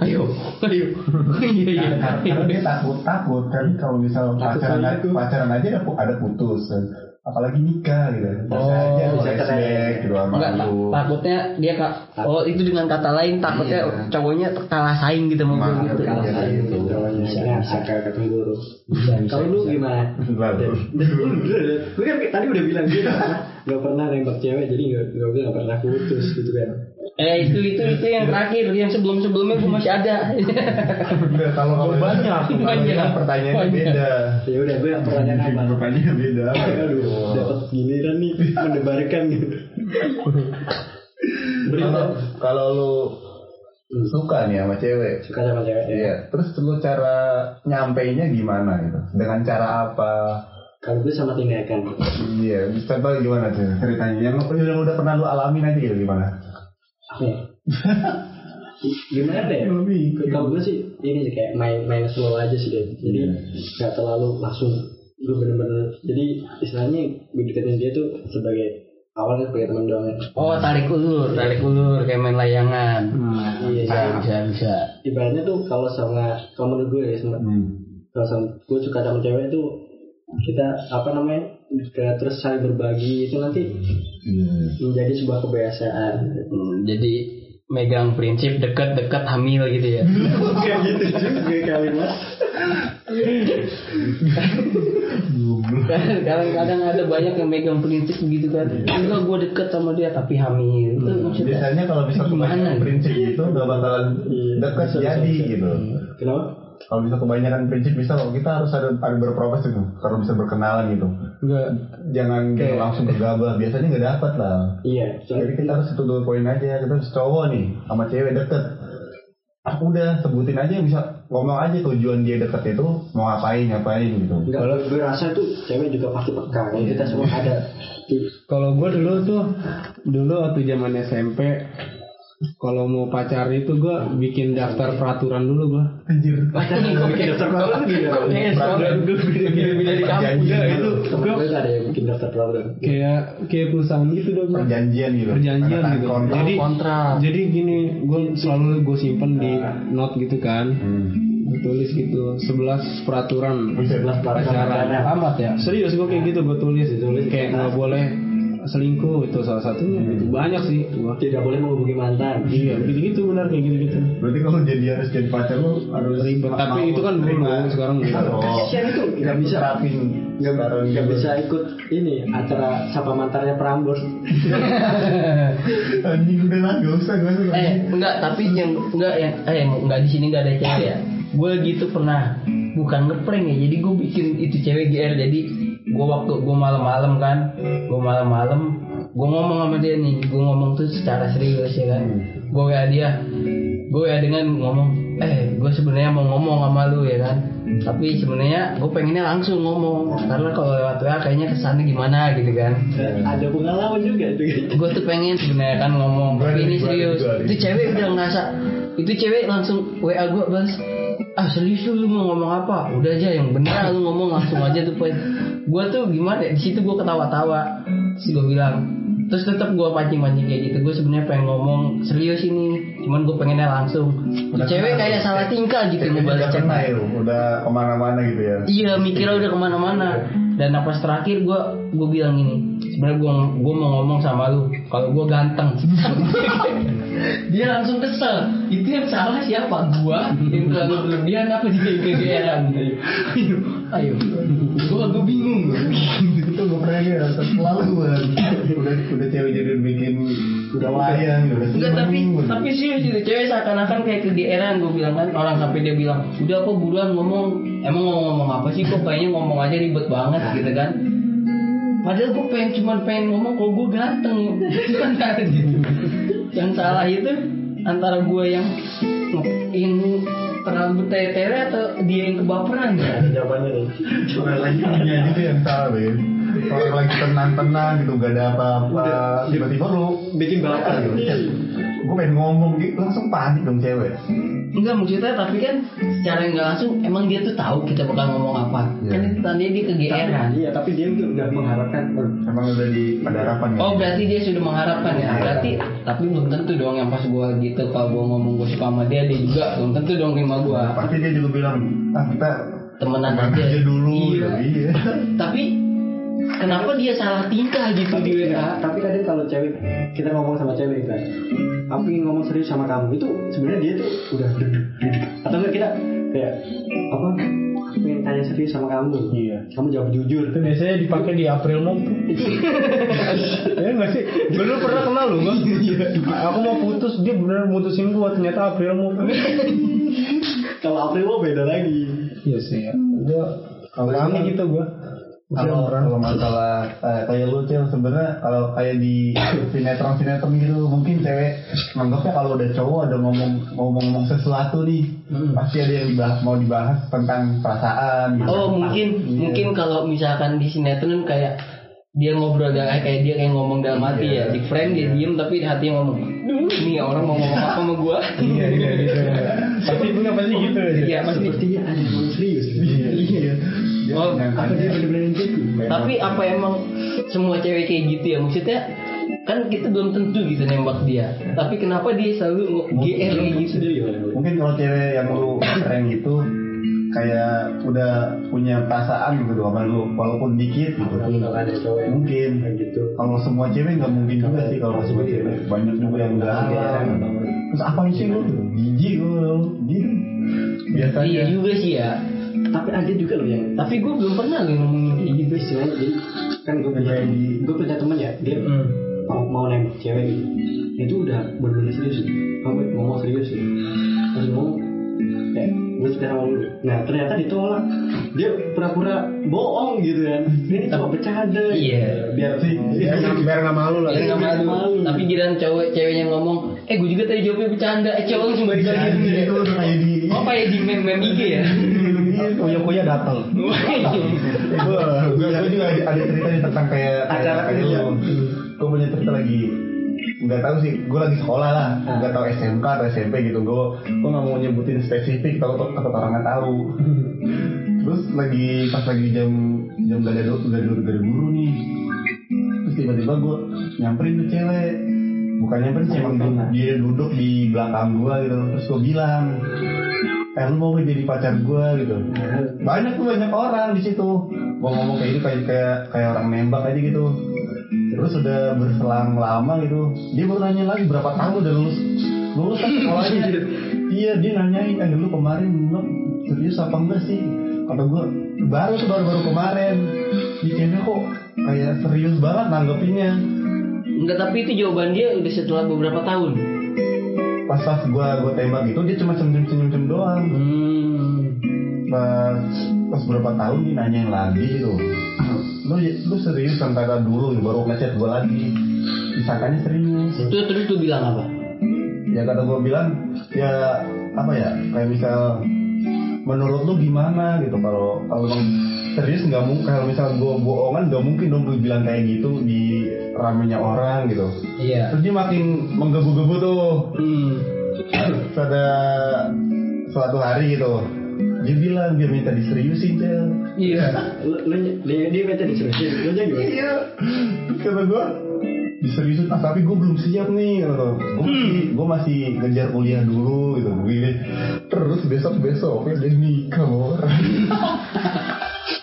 Speaker 4: Ayo, ayo, iya iya.
Speaker 2: Karena dia takut takut kan kalau misal pacaran
Speaker 1: itu.
Speaker 2: pacaran aja ada, pu- ada putus apalagi nikah gitu bisa
Speaker 4: Oh,
Speaker 2: aja
Speaker 1: bisa
Speaker 2: flashback gitu sama lu
Speaker 4: takutnya dia kak. Oh itu dengan kata lain takutnya
Speaker 2: Iya.
Speaker 4: cowoknya kalah saing gitu
Speaker 2: Maaf,
Speaker 4: gitu.
Speaker 2: kalah
Speaker 1: Kalah
Speaker 2: saing.
Speaker 1: gitu. Ketemburu.
Speaker 4: Bisa, bisa,
Speaker 1: Kalau lu gimana?
Speaker 2: Lalu.
Speaker 1: Gue kan tadi udah bilang gue gak pernah nembak cewek jadi gak, gak, gue gak pernah putus gitu kan.
Speaker 4: Eh itu itu itu yang terakhir, yang sebelum sebelumnya gue masih ada.
Speaker 2: Enggak, kalau kalau
Speaker 3: Banyak.
Speaker 4: Banyak.
Speaker 2: kan pertanyaannya beda
Speaker 1: Ya udah gue pertanyaan apa?
Speaker 2: pertanyaan beda
Speaker 1: Aduh, dapat giliran nih mendebarkan gitu.
Speaker 2: kalau kalau lu suka nih sama cewek
Speaker 1: Suka sama cewek ya.
Speaker 2: Iya, terus lu cara nyampeinnya gimana gitu? Dengan cara apa?
Speaker 1: Kalau gue sama tindakan.
Speaker 2: Iya, contoh gimana tuh ceritanya? Yang, yang udah pernah lu alamin aja gitu gimana?
Speaker 1: Apa ya? Gimana ya? Kalau gue sih ini sih kayak main main slow aja sih deh. Jadi nggak terlalu langsung gue bener-bener. Jadi istilahnya gue deketin dia tuh sebagai awalnya sebagai teman doang ya.
Speaker 4: Oh tarik ulur, tarik ulur kayak main layangan.
Speaker 1: Iya,
Speaker 4: Bisa bisa bisa.
Speaker 1: Ibaratnya tuh kalau sama kalau menurut gue ya sama kalau sama gue suka sama cewek itu kita apa namanya ke- terus saling berbagi itu nanti menjadi sebuah kebiasaan.
Speaker 4: Hmm, jadi megang prinsip dekat-dekat hamil gitu ya.
Speaker 1: Bukan gitu juga kalimat.
Speaker 4: Kadang-kadang ada banyak yang megang prinsip begitu kan. Enggak gue deket sama dia tapi hamil. Itu maksudnya
Speaker 2: Biasanya kalau bisa kebanyakan
Speaker 4: gitu?
Speaker 2: prinsip itu gak bakalan dekat
Speaker 1: Bisa,
Speaker 2: jadi gitu.
Speaker 1: Kenapa?
Speaker 2: Kalau bisa kebanyakan prinsip bisa kok kita harus ada ada berproses gitu. Kalau bisa berkenalan gitu.
Speaker 3: Enggak.
Speaker 2: Jangan gitu langsung bergabah. Biasanya nggak dapat lah.
Speaker 1: Iya,
Speaker 2: Jadi kita harus satu dua poin aja. Kita harus cowok nih sama cewek deket. Aku udah sebutin aja bisa ngomong aja tujuan dia deket itu mau ngapain ngapain gitu.
Speaker 1: Enggak, kalau gue rasa tuh cewek juga pasti peka. Kalau kita semua ada
Speaker 3: Kalau gue dulu tuh dulu waktu zaman SMP kalau mau pacaran itu gue bikin daftar peraturan dulu gue
Speaker 2: Anjir.
Speaker 1: Pacaran gue bikin daftar peraturan gimana?
Speaker 4: Peraturan gue beda di kampus.
Speaker 3: Udah, itu
Speaker 1: Gue ada yang bikin daftar peraturan.
Speaker 3: kayak kayak perusahaan gitu dong
Speaker 2: Perjanjian gitu.
Speaker 3: perjanjian gitu
Speaker 2: kontrak.
Speaker 3: jadi
Speaker 4: kontrak.
Speaker 3: jadi gini gue selalu gue simpen di note gitu kan
Speaker 2: Hmm.
Speaker 3: gue tulis gitu 11 peraturan
Speaker 1: Sebelas peraturan.
Speaker 3: amat ya serius gue kayak gitu gue tulis
Speaker 1: Tulis.
Speaker 3: kayak nggak boleh selingkuh itu salah satunya itu banyak sih gua
Speaker 1: Tidak boleh menghubungi mantan.
Speaker 3: iya gitu gitu benar kayak gitu gitu
Speaker 2: Berarti kalau jadi harus jadi pacar lu harus
Speaker 3: Ribet. Tapi itu kan dulu, sekarang.
Speaker 2: Oh.
Speaker 1: Kasian itu nggak bisa.
Speaker 2: Terapin.
Speaker 1: Nggak nggak bisa ikut ini acara sapa mantannya Prambors.
Speaker 2: Anjing udah lah, gak usah, gak usah.
Speaker 4: Eh, enggak, tapi yang enggak yang eh enggak di sini enggak ada cewek ya. Gue gitu pernah bukan ngeprank ya. Jadi gue bikin itu cewek GR. Jadi gue waktu gue malam-malam kan, gue malam-malam gue ngomong sama dia nih, gue ngomong tuh secara serius ya kan. Gue WA dia, gue WA dengan ngomong, eh gue sebenarnya mau ngomong sama lu ya kan. Tapi sebenarnya gue pengennya langsung ngomong karena kalau lewat WA kayaknya kesannya gimana gitu kan.
Speaker 1: Ada pengalaman juga itu.
Speaker 4: gue tuh pengen sebenarnya kan ngomong tapi ini serius itu cewek udah ngerasa itu cewek langsung wa gue balas ah serius lu, lu mau ngomong apa? Udah aja yang bener lu ngomong langsung aja tuh poin gue tuh gimana ya? di situ gue ketawa-tawa. Terus gue bilang terus tetap gue pancing-pancing kayak gitu. Gue sebenarnya pengen ngomong serius ini cuman gue pengennya langsung.
Speaker 2: Udah
Speaker 4: cewek kayak salah tingkah gitu ngebalas
Speaker 2: udah
Speaker 4: chat.
Speaker 2: udah ke mana-mana gitu ya.
Speaker 4: Iya mikirnya udah ke mana-mana. Dan apa terakhir gue gue bilang gini sebenarnya gue gue mau ngomong sama lu kalau gue ganteng. Dia langsung kesel. Itu yang salah siapa? Gua? Yang terlalu berlebihan apa dia yang kegeeran ayo ayo. Gue gue bingung.
Speaker 2: Itu gue pernah ya selalu banget udah udah cewek jadi bikin udah wayang udah
Speaker 4: Enggak tapi tapi serius itu cewek seakan-akan kayak kegeeran gue bilang kan orang sampai dia bilang udah apa buruan ngomong. Emang ngomong-ngomong apa sih? Kok kayaknya ngomong aja ribet banget gitu kan padahal gue pengen cuman pengen ngomong kalau gue ganteng. Itu kan ada gitu. Yang salah itu antara gue yang yang terlalu bertele-tele atau dia yang kebaperan. Ya
Speaker 1: Jawabannya tuh.
Speaker 2: Orang lagi punya gitu yang salah Ben Orang lagi tenang-tenang gitu gak ada apa-apa Tiba-tiba lu
Speaker 1: Bikin baper. Gitu.
Speaker 2: Gue pengen ngomong gitu langsung panik dong cewek.
Speaker 4: Enggak maksudnya tapi kan secara nggak langsung emang dia tuh tahu kita bakal ngomong apa.
Speaker 2: Iya.
Speaker 4: Kan itu tandanya dia kegeeran
Speaker 1: Iya, tapi dia tuh udah mengharapkan
Speaker 2: Emang udah di pada harapan ya.
Speaker 4: Oh berarti dia sudah mengharapkan ya? Berarti tapi belum tentu dong yang pas gue gitu Kalau gue ngomong gue suka sama dia Dia juga belum tentu dong terima gue
Speaker 2: Pasti dia juga bilang Ah kita
Speaker 4: Temenan aja.
Speaker 2: aja dulu.
Speaker 4: Iya.
Speaker 2: Iya.
Speaker 4: Tapi Kenapa dia salah tingkah gitu di WA
Speaker 1: tapi kadang kalau cewek kita ngomong sama cewek kan aku ingin ngomong serius sama kamu. Itu sebenarnya dia tuh udah duduk. Atau enggak kita kayak apa aku pengen tanya serius sama kamu.
Speaker 3: Iya.
Speaker 1: kamu jawab jujur.
Speaker 3: Itu biasanya dipakai di April Mop ya nggak sih? Dulu pernah kenal lu kan aku mau putus dia bener mutusin gua ternyata April Mop
Speaker 1: kalau April mau beda lagi.
Speaker 3: Iya sih ya. Gua
Speaker 2: Kalau
Speaker 3: alami gitu gua
Speaker 2: kalau kalau masalah eh, kayak lu cel sebenarnya kalau kayak di sinetron sinetron gitu mungkin cewek menganggapnya kalau udah cowok ada ngomong ngomong-ngomong sesuatu nih
Speaker 4: Hmm.
Speaker 2: pasti ada yang dibahas, mau dibahas tentang perasaan gitu.
Speaker 4: Oh mungkin
Speaker 2: Iya.
Speaker 4: Mungkin kalau misalkan di sinetron kayak dia ngobrol kayak kayak dia kayak ngomong dalam hati ya di friend dia diem tapi di hatinya ngomong nih orang mau ngomong apa sama gua?
Speaker 3: Iya iya gitu pasti punya pasti gitu ya
Speaker 4: iya pasti.
Speaker 1: Sepertinya ada
Speaker 2: Dia
Speaker 4: Oh,
Speaker 1: apa dia gitu?
Speaker 4: Tapi apa emang semua cewek kayak gitu ya? Maksudnya kan kita belum tentu gitu nembak dia. Tapi kenapa dia selalu GR gitu?
Speaker 1: gimana
Speaker 2: mungkin kalau cewek yang lu prank itu kayak udah punya perasaan gitu sama lu walaupun dikit gitu. Mungkin.
Speaker 1: gitu.
Speaker 2: Kalau semua cewek nggak mungkin juga sih kalau semua cewek. banyak juga yang udah terus apa sih lu? Jijik lu. Gitu biasanya
Speaker 4: Iya juga sih ya.
Speaker 1: Tapi ada juga loh yang
Speaker 4: Tapi gue belum pernah loh ngomongin kayak gitu.
Speaker 1: gitu jadi kan gue punya
Speaker 2: di-
Speaker 1: gue punya temen ya dia
Speaker 4: Hmm.
Speaker 1: mau mau nembak cewek gitu itu udah bener-bener serius gitu. kamu ngomong serius gitu terus ngomong kayak gue suka sama lu nah ternyata ditolak dia pura-pura bohong gitu kan ini cuma bercanda
Speaker 4: Iya.
Speaker 1: biar sih
Speaker 3: biar nggak- biar nggak malu lah
Speaker 4: Biar nggak malu.
Speaker 1: malu.
Speaker 4: Tapi giliran cowok ceweknya ngomong, eh gue juga tadi jawabnya bercanda. Eh cowok langsung balik lagi.
Speaker 2: Udah kayak di
Speaker 4: Oh kayak di meme meme IG ya?
Speaker 3: kuya kuya datang
Speaker 2: gue juga ada, cerita nih tentang kayak
Speaker 1: Acara
Speaker 2: kayak lu gue punya cerita lagi. Nggak tahu sih gue lagi sekolah lah. Nggak tahu SMK atau SMP gitu. Gue gue nggak mau nyebutin spesifik takut takut orang nggak tahu. Terus lagi pas lagi jam jam gak ada gak ada gak ada guru nih. Terus tiba-tiba gue nyamperin tuh cewek. Bukan nyamperin sih emang dia, dia duduk di belakang gue gitu. Terus gue bilang eh lu mau jadi pacar gue gitu. Banyak tuh banyak orang di situ. Gue ngomong kayak gitu kayak kayak kayak orang nembak aja gitu. Terus udah berselang lama gitu. Dia baru nanya lagi berapa tahun udah lulus? Lulus kan sekolahnya. Iya dia nanyain eh lu kemarin lu serius apa enggak sih? Kata gue baru tuh baru baru kemarin. Cewek kok kayak serius banget nanggepinnya.
Speaker 4: Enggak tapi itu jawaban dia udah setelah beberapa tahun.
Speaker 2: Pas pas gue gue tembak gitu dia cuma senyum senyum senyum doang
Speaker 4: Hmm.
Speaker 2: pas pas berapa tahun dia nanyain lagi gitu lu lu serius kata dulu baru ngechat gue lagi disangkanya serius
Speaker 4: Itu terus tuh bilang apa?
Speaker 2: ya kata gue bilang ya apa ya kayak misal menurut lu gimana gitu kalau kalau serius nggak mungkin. Kalau misal gue bohongan nggak mungkin dong gue bilang kayak gitu di ramenya orang gitu.
Speaker 4: Iya.
Speaker 2: terus dia makin menggebu-gebu tuh.
Speaker 4: Hmm.
Speaker 2: Terus ada suatu hari gitu dia bilang dia minta diseriusin Cel.
Speaker 4: Iya.
Speaker 1: lu, lu, dia, dia minta diseriusin. Lu aja gimana?
Speaker 2: Iya. Kata gue diseriusin ah tapi gue belum siap nih gitu. gue masih gue masih ngejar kuliah dulu gitu. Begini terus besok besok dia nikah orang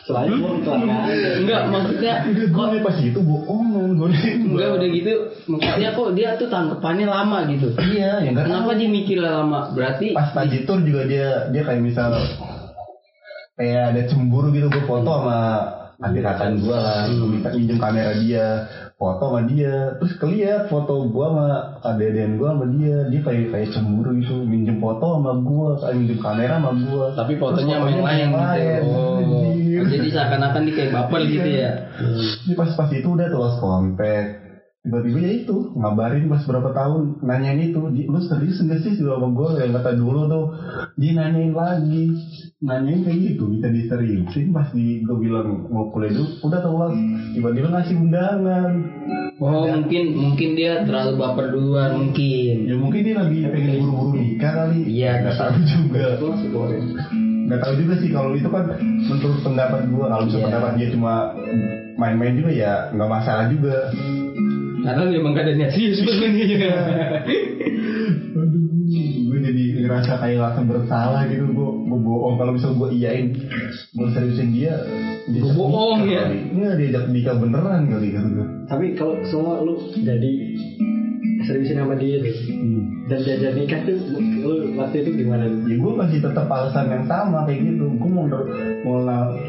Speaker 1: selain gua kecelakaan
Speaker 4: Enggak maksudnya
Speaker 2: gue nih pas itu bohongan gue nih
Speaker 4: enggak udah gitu. Maksudnya kok dia tuh tanggapannya lama gitu.
Speaker 2: iya ya
Speaker 4: Kenapa dia mikir lama? Berarti
Speaker 2: pas lagi tour juga dia dia kayak misal kayak ada cemburu gitu gue foto sama adik kakak gue lah gue minta minjem kamera dia foto sama dia. Terus keliat foto gue sama adik-adikan gue sama dia. Dia kayak kayak cemburu gitu. Minjem foto sama gue minjem kamera sama gue
Speaker 4: tapi fotonya sama yang lain gitu. Oh. Jadi seakan-akan dia kayak baper gitu ya.
Speaker 2: Ini pas-pas itu udah tuh lost contact tiba-tiba ya itu ngabarin pas berapa tahun nanyain itu. "Di- lu serius nggak sih sama gue yang kata dulu tuh dia nanyain lagi. Nanyain kayak gitu minta diseriusin. Pas di gue bilang mau kuliah dulu udah tuh Mas. tiba-tiba ngasih undangan.
Speaker 4: Oh mungkin mungkin dia terlalu baper duluan mungkin.
Speaker 2: ya mungkin dia lagi pengen buru-buru nikah kali.
Speaker 4: Iya,
Speaker 2: nggak tahu juga.
Speaker 1: Keluarin
Speaker 2: nggak tahu juga sih kalau itu kan menurut pendapat gue kalau misalnya
Speaker 4: Iya.
Speaker 2: pendapat dia cuma main-main juga ya nggak masalah juga
Speaker 4: Karena memang gak ada niat serius sebenarnya.
Speaker 2: Aduh, gue jadi ngerasa kayak rasa bersalah gitu. Gue gue bohong. Kalau misal gue iyain gue seriusin dia
Speaker 4: Gua bohong ya?
Speaker 2: nggak diajak nikah beneran kali gue
Speaker 1: tapi kalau semua lu jadi seriusin sama dia tuh dan diajak nikah tuh lu waktu itu gimana?
Speaker 2: Ya gue masih tetap alasan yang sama kayak gitu. Gue mau mau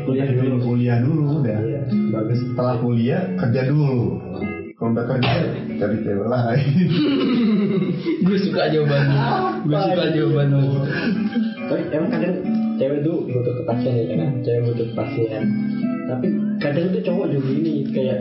Speaker 1: Kuliah dulu.
Speaker 2: kuliah dulu udah.
Speaker 1: Iya, bagus.
Speaker 2: Setelah kuliah kerja dulu kalau udah kerja cari cewek lain
Speaker 4: gue suka jawabannya. Gue suka jawabannya.
Speaker 1: tapi emang kadang cewek tuh butuh kepastian ya kan cewek butuh kepastian tapi kadang tuh cowok juga ini kayak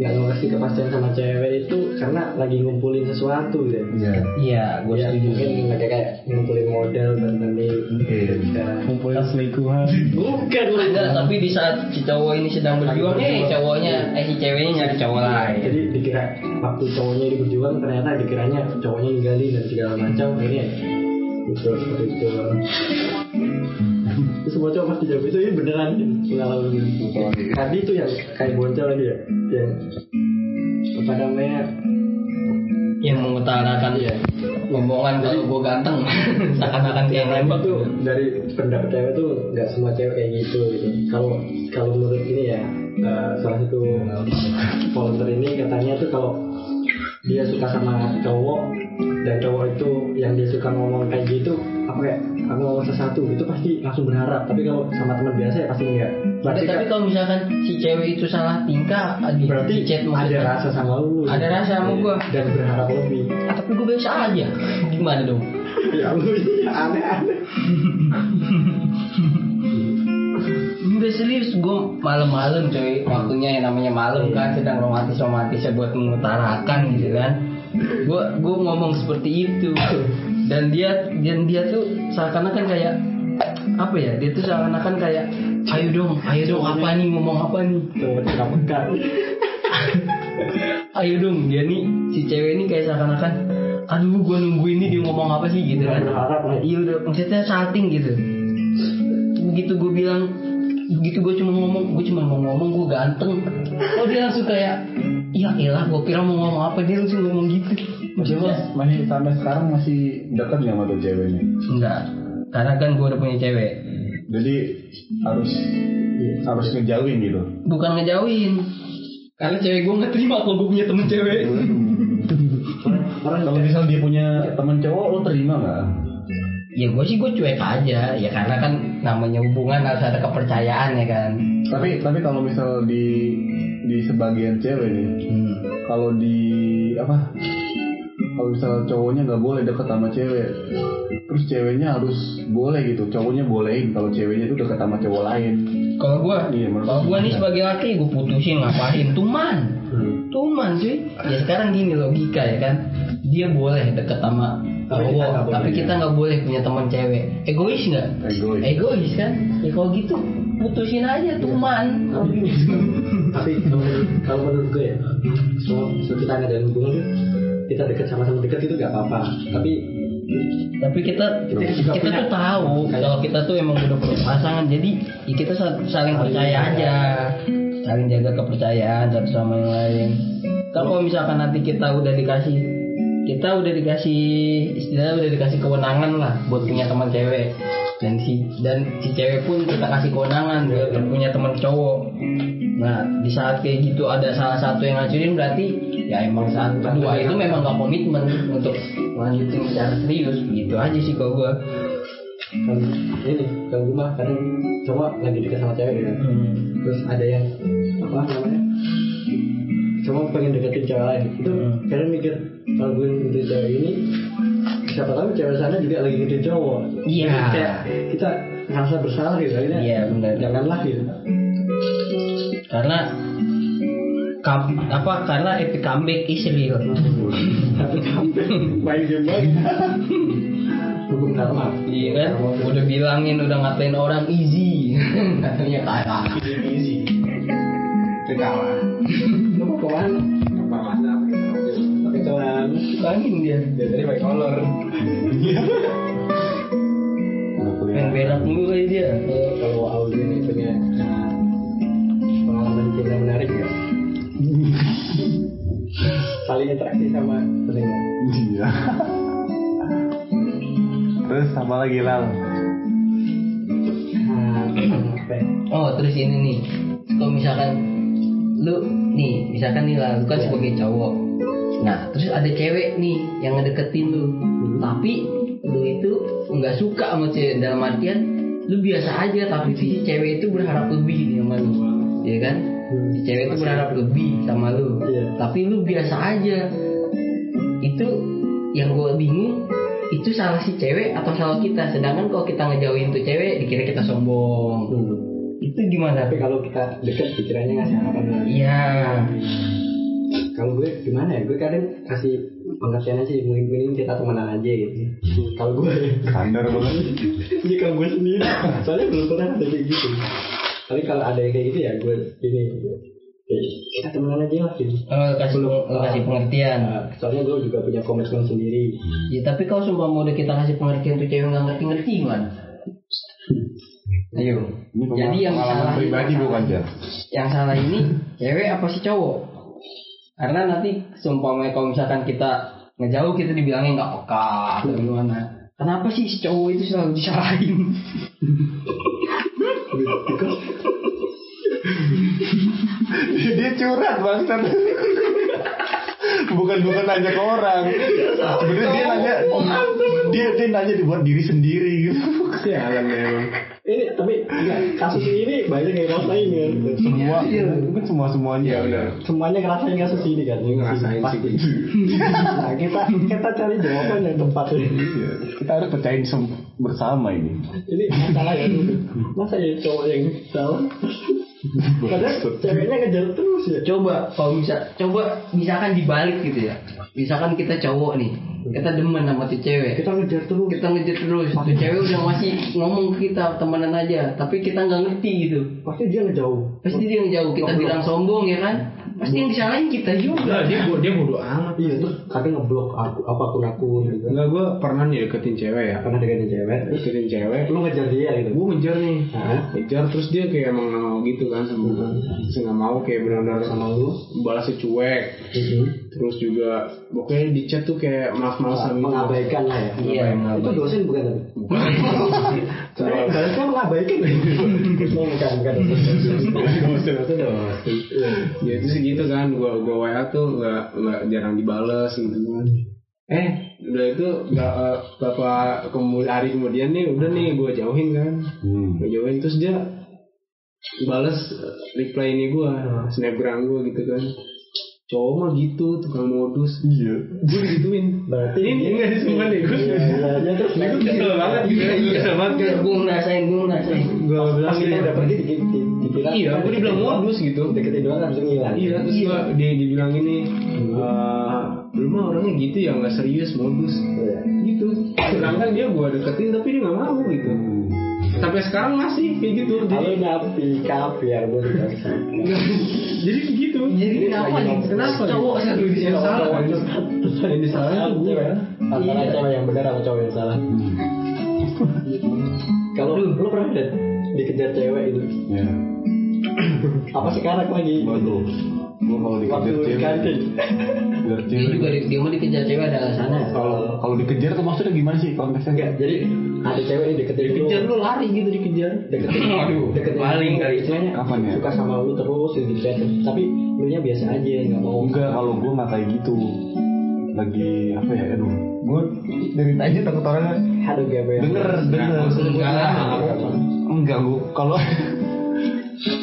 Speaker 1: nggak ngasih kepastian sama cewek itu karena lagi ngumpulin sesuatu gitu
Speaker 2: iya.
Speaker 4: Iya, gue
Speaker 1: ya,
Speaker 4: setuju.
Speaker 1: mungkin lagi kayak ngumpulin model dan nanti
Speaker 2: mungkin
Speaker 1: bisa.
Speaker 3: Kumpulin selingkuhan.
Speaker 1: bukan
Speaker 4: Enggak, tapi di saat si cowok ini sedang berjuang, eh cowoknya, eh si ceweknya nyari cowok lain.
Speaker 1: jadi dikira waktu cowoknya ini berjuang ternyata dikiranya cowoknya ninggalin dan segala macam akhirnya itu seperti itu itu semua cowok pasti jawab itu ini beneran. Pengalaman tadi itu yang kayak bocor tadi ya yang apa namanya?
Speaker 4: Yang mengutarakan
Speaker 1: Iya.
Speaker 4: omongan kalau gue ganteng, seakan-akan kayak
Speaker 1: yang
Speaker 4: nembak.
Speaker 1: itu dari pendapat cewek tuh nggak semua cewek kayak gitu gitu. Kalau kalau menurut ini ya eh, salah satu volunteer ini katanya tuh kalau dia suka sama cowok dan cowok itu yang dia suka ngomong kayak gitu apa kayak aku ngomong sesuatu itu pasti langsung berharap tapi kalau sama teman biasa ya pasti enggak
Speaker 4: Tapi,
Speaker 1: berarti
Speaker 4: tapi kalau misalkan si cewek itu salah tingkah, di,
Speaker 1: berarti
Speaker 4: di chat
Speaker 1: ada rasa sama lu
Speaker 4: Ada rasa sama gua.
Speaker 1: dan berharap lebih
Speaker 4: Ah, tapi gue biasa aja. Gimana dong?
Speaker 1: ya lu aneh-aneh
Speaker 4: Udah serius gue malam-malam coy. Waktunya yang namanya malam kan sedang romantis romantisnya buat mengutarakan gitu kan. Gue gue ngomong seperti itu. Dan dia dan dia tuh seakan-akan kayak apa ya dia tuh seakan-akan kayak ayo dong ayo dong apa nih ngomong apa nih? Ayo dong dia nih si cewek ini kayak seakan-akan aduh gue nunggu ini dia ngomong apa sih gitu kan. Iya udah maksudnya salting gitu. Begitu gue bilang begitu gue cuma ngomong gue cuma mau ngomong gue ganteng. Oh dia langsung kayak ya elah gue kira mau ngomong apa. Dia langsung ngomong gitu.
Speaker 5: Masih
Speaker 4: maksudnya
Speaker 5: masih sampai sekarang masih dekat nggak sama tuh ceweknya?
Speaker 4: enggak. Karena kan gue udah punya cewek.
Speaker 5: Jadi harus harus ngejauhin gitu.
Speaker 4: bukan ngejauhin. Karena cewek gue nggak terima kalau gue punya temen cewek.
Speaker 1: Orang
Speaker 5: Kalau misal dia punya teman cowok, lo terima nggak?
Speaker 4: ya gue sih gue cuek aja. Ya karena kan namanya hubungan harus ada kepercayaan ya kan
Speaker 5: Tapi tapi kalau misal di di sebagian cewek nih,
Speaker 4: hmm.
Speaker 5: kalau di apa? Kalau misal cowoknya nggak boleh deket sama cewek, terus ceweknya harus boleh gitu, cowoknya bolehin kalau ceweknya itu deket sama cowok lain.
Speaker 4: kalau gue
Speaker 5: Iya,
Speaker 4: kalau gue nih sebagai laki gue putusin ngapain tuman tuman cuy ya sekarang gini logika ya kan dia boleh deket sama
Speaker 1: Tapi kita nggak
Speaker 4: cowok
Speaker 1: boleh.
Speaker 4: tapi kita nggak boleh punya teman cewek. Egois nggak?
Speaker 5: Egois.
Speaker 4: egois kan? Ya kalau gitu putusin aja tuman
Speaker 1: tapi kalau menurut, gue ya so, so kita ngadain hubungan kita dekat sama-sama dekat itu gak apa-apa. Tapi
Speaker 4: tapi kita
Speaker 1: Kita
Speaker 4: kita,
Speaker 1: punya-
Speaker 4: tuh tahu kalau kita tuh emang udah punya pasangan. Jadi ya kita sa- saling percaya aja. Saling jaga kepercayaan satu sama yang lain. Kalau misalkan nanti kita udah dikasih kita udah dikasih istilahnya udah dikasih kewenangan lah buat punya teman cewek. Dan si dan si cewek pun kita kasih kewenangan buat punya teman cowok. Nah di saat kayak gitu ada salah satu yang ngacurin berarti ya emang saat kedua itu memang gak komitmen untuk lanjutin secara serius. Gitu aja sih kalau gua.
Speaker 1: Kan ini kalau gue mah kadang cowok lagi dekat sama cewek ya terus ada yang apa namanya cowok pengen deketin cewek lain. Itu kadang mikir kalau gue cewek ini siapa tahu cewek sana juga lagi ngedeketin cowok
Speaker 4: Iya.
Speaker 1: Kayak kita ngerasa bersalah gitu akhirnya
Speaker 4: Iya, benar.
Speaker 1: janganlah gitu
Speaker 4: karena kam- apa karena epic comeback is real
Speaker 1: tapi main game banget hukum karma
Speaker 4: iya kan udah bilangin udah ngatain orang easy katanya kalah
Speaker 3: Easy. Itu kalah.
Speaker 1: lu mau
Speaker 3: Ke
Speaker 1: mana? Kelan
Speaker 4: bilangin dia.
Speaker 3: Dari baik kolor.
Speaker 4: Main berak mulu kali dia.
Speaker 1: Kalau Audi ini punya uh, pengalaman cinta menarik ya. Paling interaksi sama pendengar.
Speaker 5: Iya. Terus apa lagi Lal?
Speaker 1: nah,
Speaker 4: oh terus ini nih. Kalau misalkan lu nih misalkan nih lah lu kan sebagai cowok nah terus ada cewek nih yang ngedeketin lu. Tapi lu itu nggak suka sama cewek dalam artian lu biasa aja tapi si cewek itu berharap lebih nih sama lu. Ya kan? Si cewek itu berharap lebih sama lu.
Speaker 1: Iya.
Speaker 4: tapi lu biasa aja. Itu yang gue bingung itu salah si cewek atau salah kita. Sedangkan kalau kita ngejauhin tuh cewek dikira kita sombong. Itu gimana?
Speaker 1: Tapi kalau kita deket pikirannya ngasih harapan.
Speaker 4: Iya.
Speaker 1: Kalau gue gimana ya gue kadang kasih pengertian aja mungkin mending kita temenan aja gitu kalau gue
Speaker 5: Standar banget.
Speaker 1: ini kalau gue sendiri soalnya belum pernah ada kayak gitu tapi kalau ada yang kayak gitu ya gue ini kita temenan aja lah gitu
Speaker 4: Oh, kasih
Speaker 1: Belum.
Speaker 4: lu kasih pengertian.
Speaker 1: Nah, soalnya gue juga punya komitmen sendiri
Speaker 4: Ya tapi kalau sumpah mau kita kasih pengertian tuh cewek nggak ngerti-ngerti gimana? Ayo.
Speaker 5: Ini pengalaman-
Speaker 4: Jadi yang salah
Speaker 5: pribadi
Speaker 4: yang
Speaker 5: bukan
Speaker 4: salah-
Speaker 5: Jar.
Speaker 4: Yang salah ini cewek apa si cowok? Karena nanti sumpah kalau misalkan kita ngejauh kita dibilangnya nggak peka atau gimana? Kenapa sih si cowok itu selalu disalahin?
Speaker 5: dia curhat bangsat bukan bukan nanya ke orang sebenarnya dia nanya dia dia nanya dibuat diri sendiri gitu
Speaker 1: Sialan memang. Ini tapi enggak, kasus ini banyak yang ngerasain kan.
Speaker 5: semua mungkin semua semuanya udah
Speaker 1: Semuanya ngerasain kasus ini kan. Yang
Speaker 3: Ngerasain
Speaker 1: pasti.
Speaker 3: sih.
Speaker 1: Nah, kita kita cari jawaban yang tepat.
Speaker 5: Iya, kita harus percayain bersama ini
Speaker 1: Ini masalah ya. Masa ya cowok yang salah? Padahal ceweknya ngejar terus ya.
Speaker 4: Coba kalau bisa coba misalkan dibalik gitu ya. misalkan kita cowok nih kita demen sama tuh cewek.
Speaker 1: Kita ngejar terus.
Speaker 4: kita ngejar terus. Tuh cewek udah masih ngomong ke kita temenan aja. Tapi kita nggak ngerti gitu.
Speaker 1: Pasti dia ngejauh.
Speaker 4: pasti dia yang jauh kita bilang sombong ya kan pasti yang disalahin kita juga
Speaker 3: Enggak, dia bo- dia bodoh amat.
Speaker 1: Iya terus kadang ngeblok aku apa akun akun gitu.
Speaker 3: Enggak gue pernah nih deketin cewek ya.
Speaker 1: Karena deketin cewek. Terus
Speaker 3: Deketin cewek.
Speaker 1: lu ngejar dia gitu.
Speaker 3: Gue ngejar nih.
Speaker 1: Hah?
Speaker 3: Ngejar terus dia kayak emang nggak mau gitu kan sama gue. Terus nggak mau kayak benar-benar
Speaker 1: Sama lu.
Speaker 3: balasnya cuek.
Speaker 1: Mhm.
Speaker 3: Terus juga pokoknya di chat tuh kayak malas-malasan gitu.
Speaker 1: Mengabaikan lah ya.
Speaker 4: Iya,
Speaker 1: Itu dosen bukan tapi. Saya balasnya mengabaikan. Oh, bukan bukan.
Speaker 3: dosen itu dosen. Ya itu sih gitu kan. Gue gue WA tuh nggak nggak jarang dibales gitu kan. Eh udah itu nggak eh, beberapa kemudian hari kemudian nih udah nih gue jauhin kan. Gue jauhin terus dia bales eh, reply ini gue snapgram gue gitu kan. Cowok mah gitu tukang modus.
Speaker 2: Iya.
Speaker 3: Gue digituin.
Speaker 1: Berarti
Speaker 3: Ini enggak sih sumpah nih gue.
Speaker 1: Iya, iya, iya, terus
Speaker 3: Gue kesel banget gitu. Kesel banget
Speaker 4: gue ngerasain gue ngerasain
Speaker 3: gue bilang gitu.
Speaker 1: udah pergi di, di, dikira
Speaker 3: Iya, gue dibilang modus gitu.
Speaker 1: deketin doang langsung hilang.
Speaker 3: Iya, terus gua dia dibilang ini eh lu mah orangnya gitu ya nggak serius modus
Speaker 1: Iya.
Speaker 3: gitu. Sedangkan dia gua deketin tapi dia nggak mau gitu. Sampai sekarang masih kayak gitu.
Speaker 1: Kalau
Speaker 3: Jadi
Speaker 1: napi kaviar gue tidak bisa.
Speaker 3: jadi gitu.
Speaker 4: jadi kenapa nih
Speaker 3: Kenapa?
Speaker 4: cowok satu di
Speaker 3: Yang
Speaker 4: sini
Speaker 3: salah kan? Yang disalahin tuh gue.
Speaker 1: Antara
Speaker 4: Iya.
Speaker 1: cewek yang benar sama cowok yang salah. Kalau lu pernah lihat dikejar cewek itu? Apa sekarang lagi?
Speaker 2: Waduh. Gua kalau dikejar
Speaker 1: di
Speaker 2: cewek, dikejar
Speaker 4: dia
Speaker 2: cewek.
Speaker 4: juga di- dia mau dikejar cewek ada alasannya
Speaker 2: Kalau kalau dikejar tuh maksudnya gimana sih konteksnya?
Speaker 1: Enggak, jadi ada cewek yang deketin lu.
Speaker 3: Dikejar lu lari gitu dikejar.
Speaker 1: deketin
Speaker 3: Waduh,
Speaker 1: deketin
Speaker 3: paling
Speaker 1: lu,
Speaker 3: kali.
Speaker 1: istilahnya
Speaker 2: Kapan ya?
Speaker 1: suka sama lu terus gitu chat tapi lu nya biasa aja nggak mau
Speaker 2: Enggak, kalau gue nggak kayak gitu. Lagi apa ya? Aduh, gue ceritanya takut orangnya
Speaker 1: aduh gabe
Speaker 2: denger denger.
Speaker 3: Enggak lah.
Speaker 2: Enggak gue kalau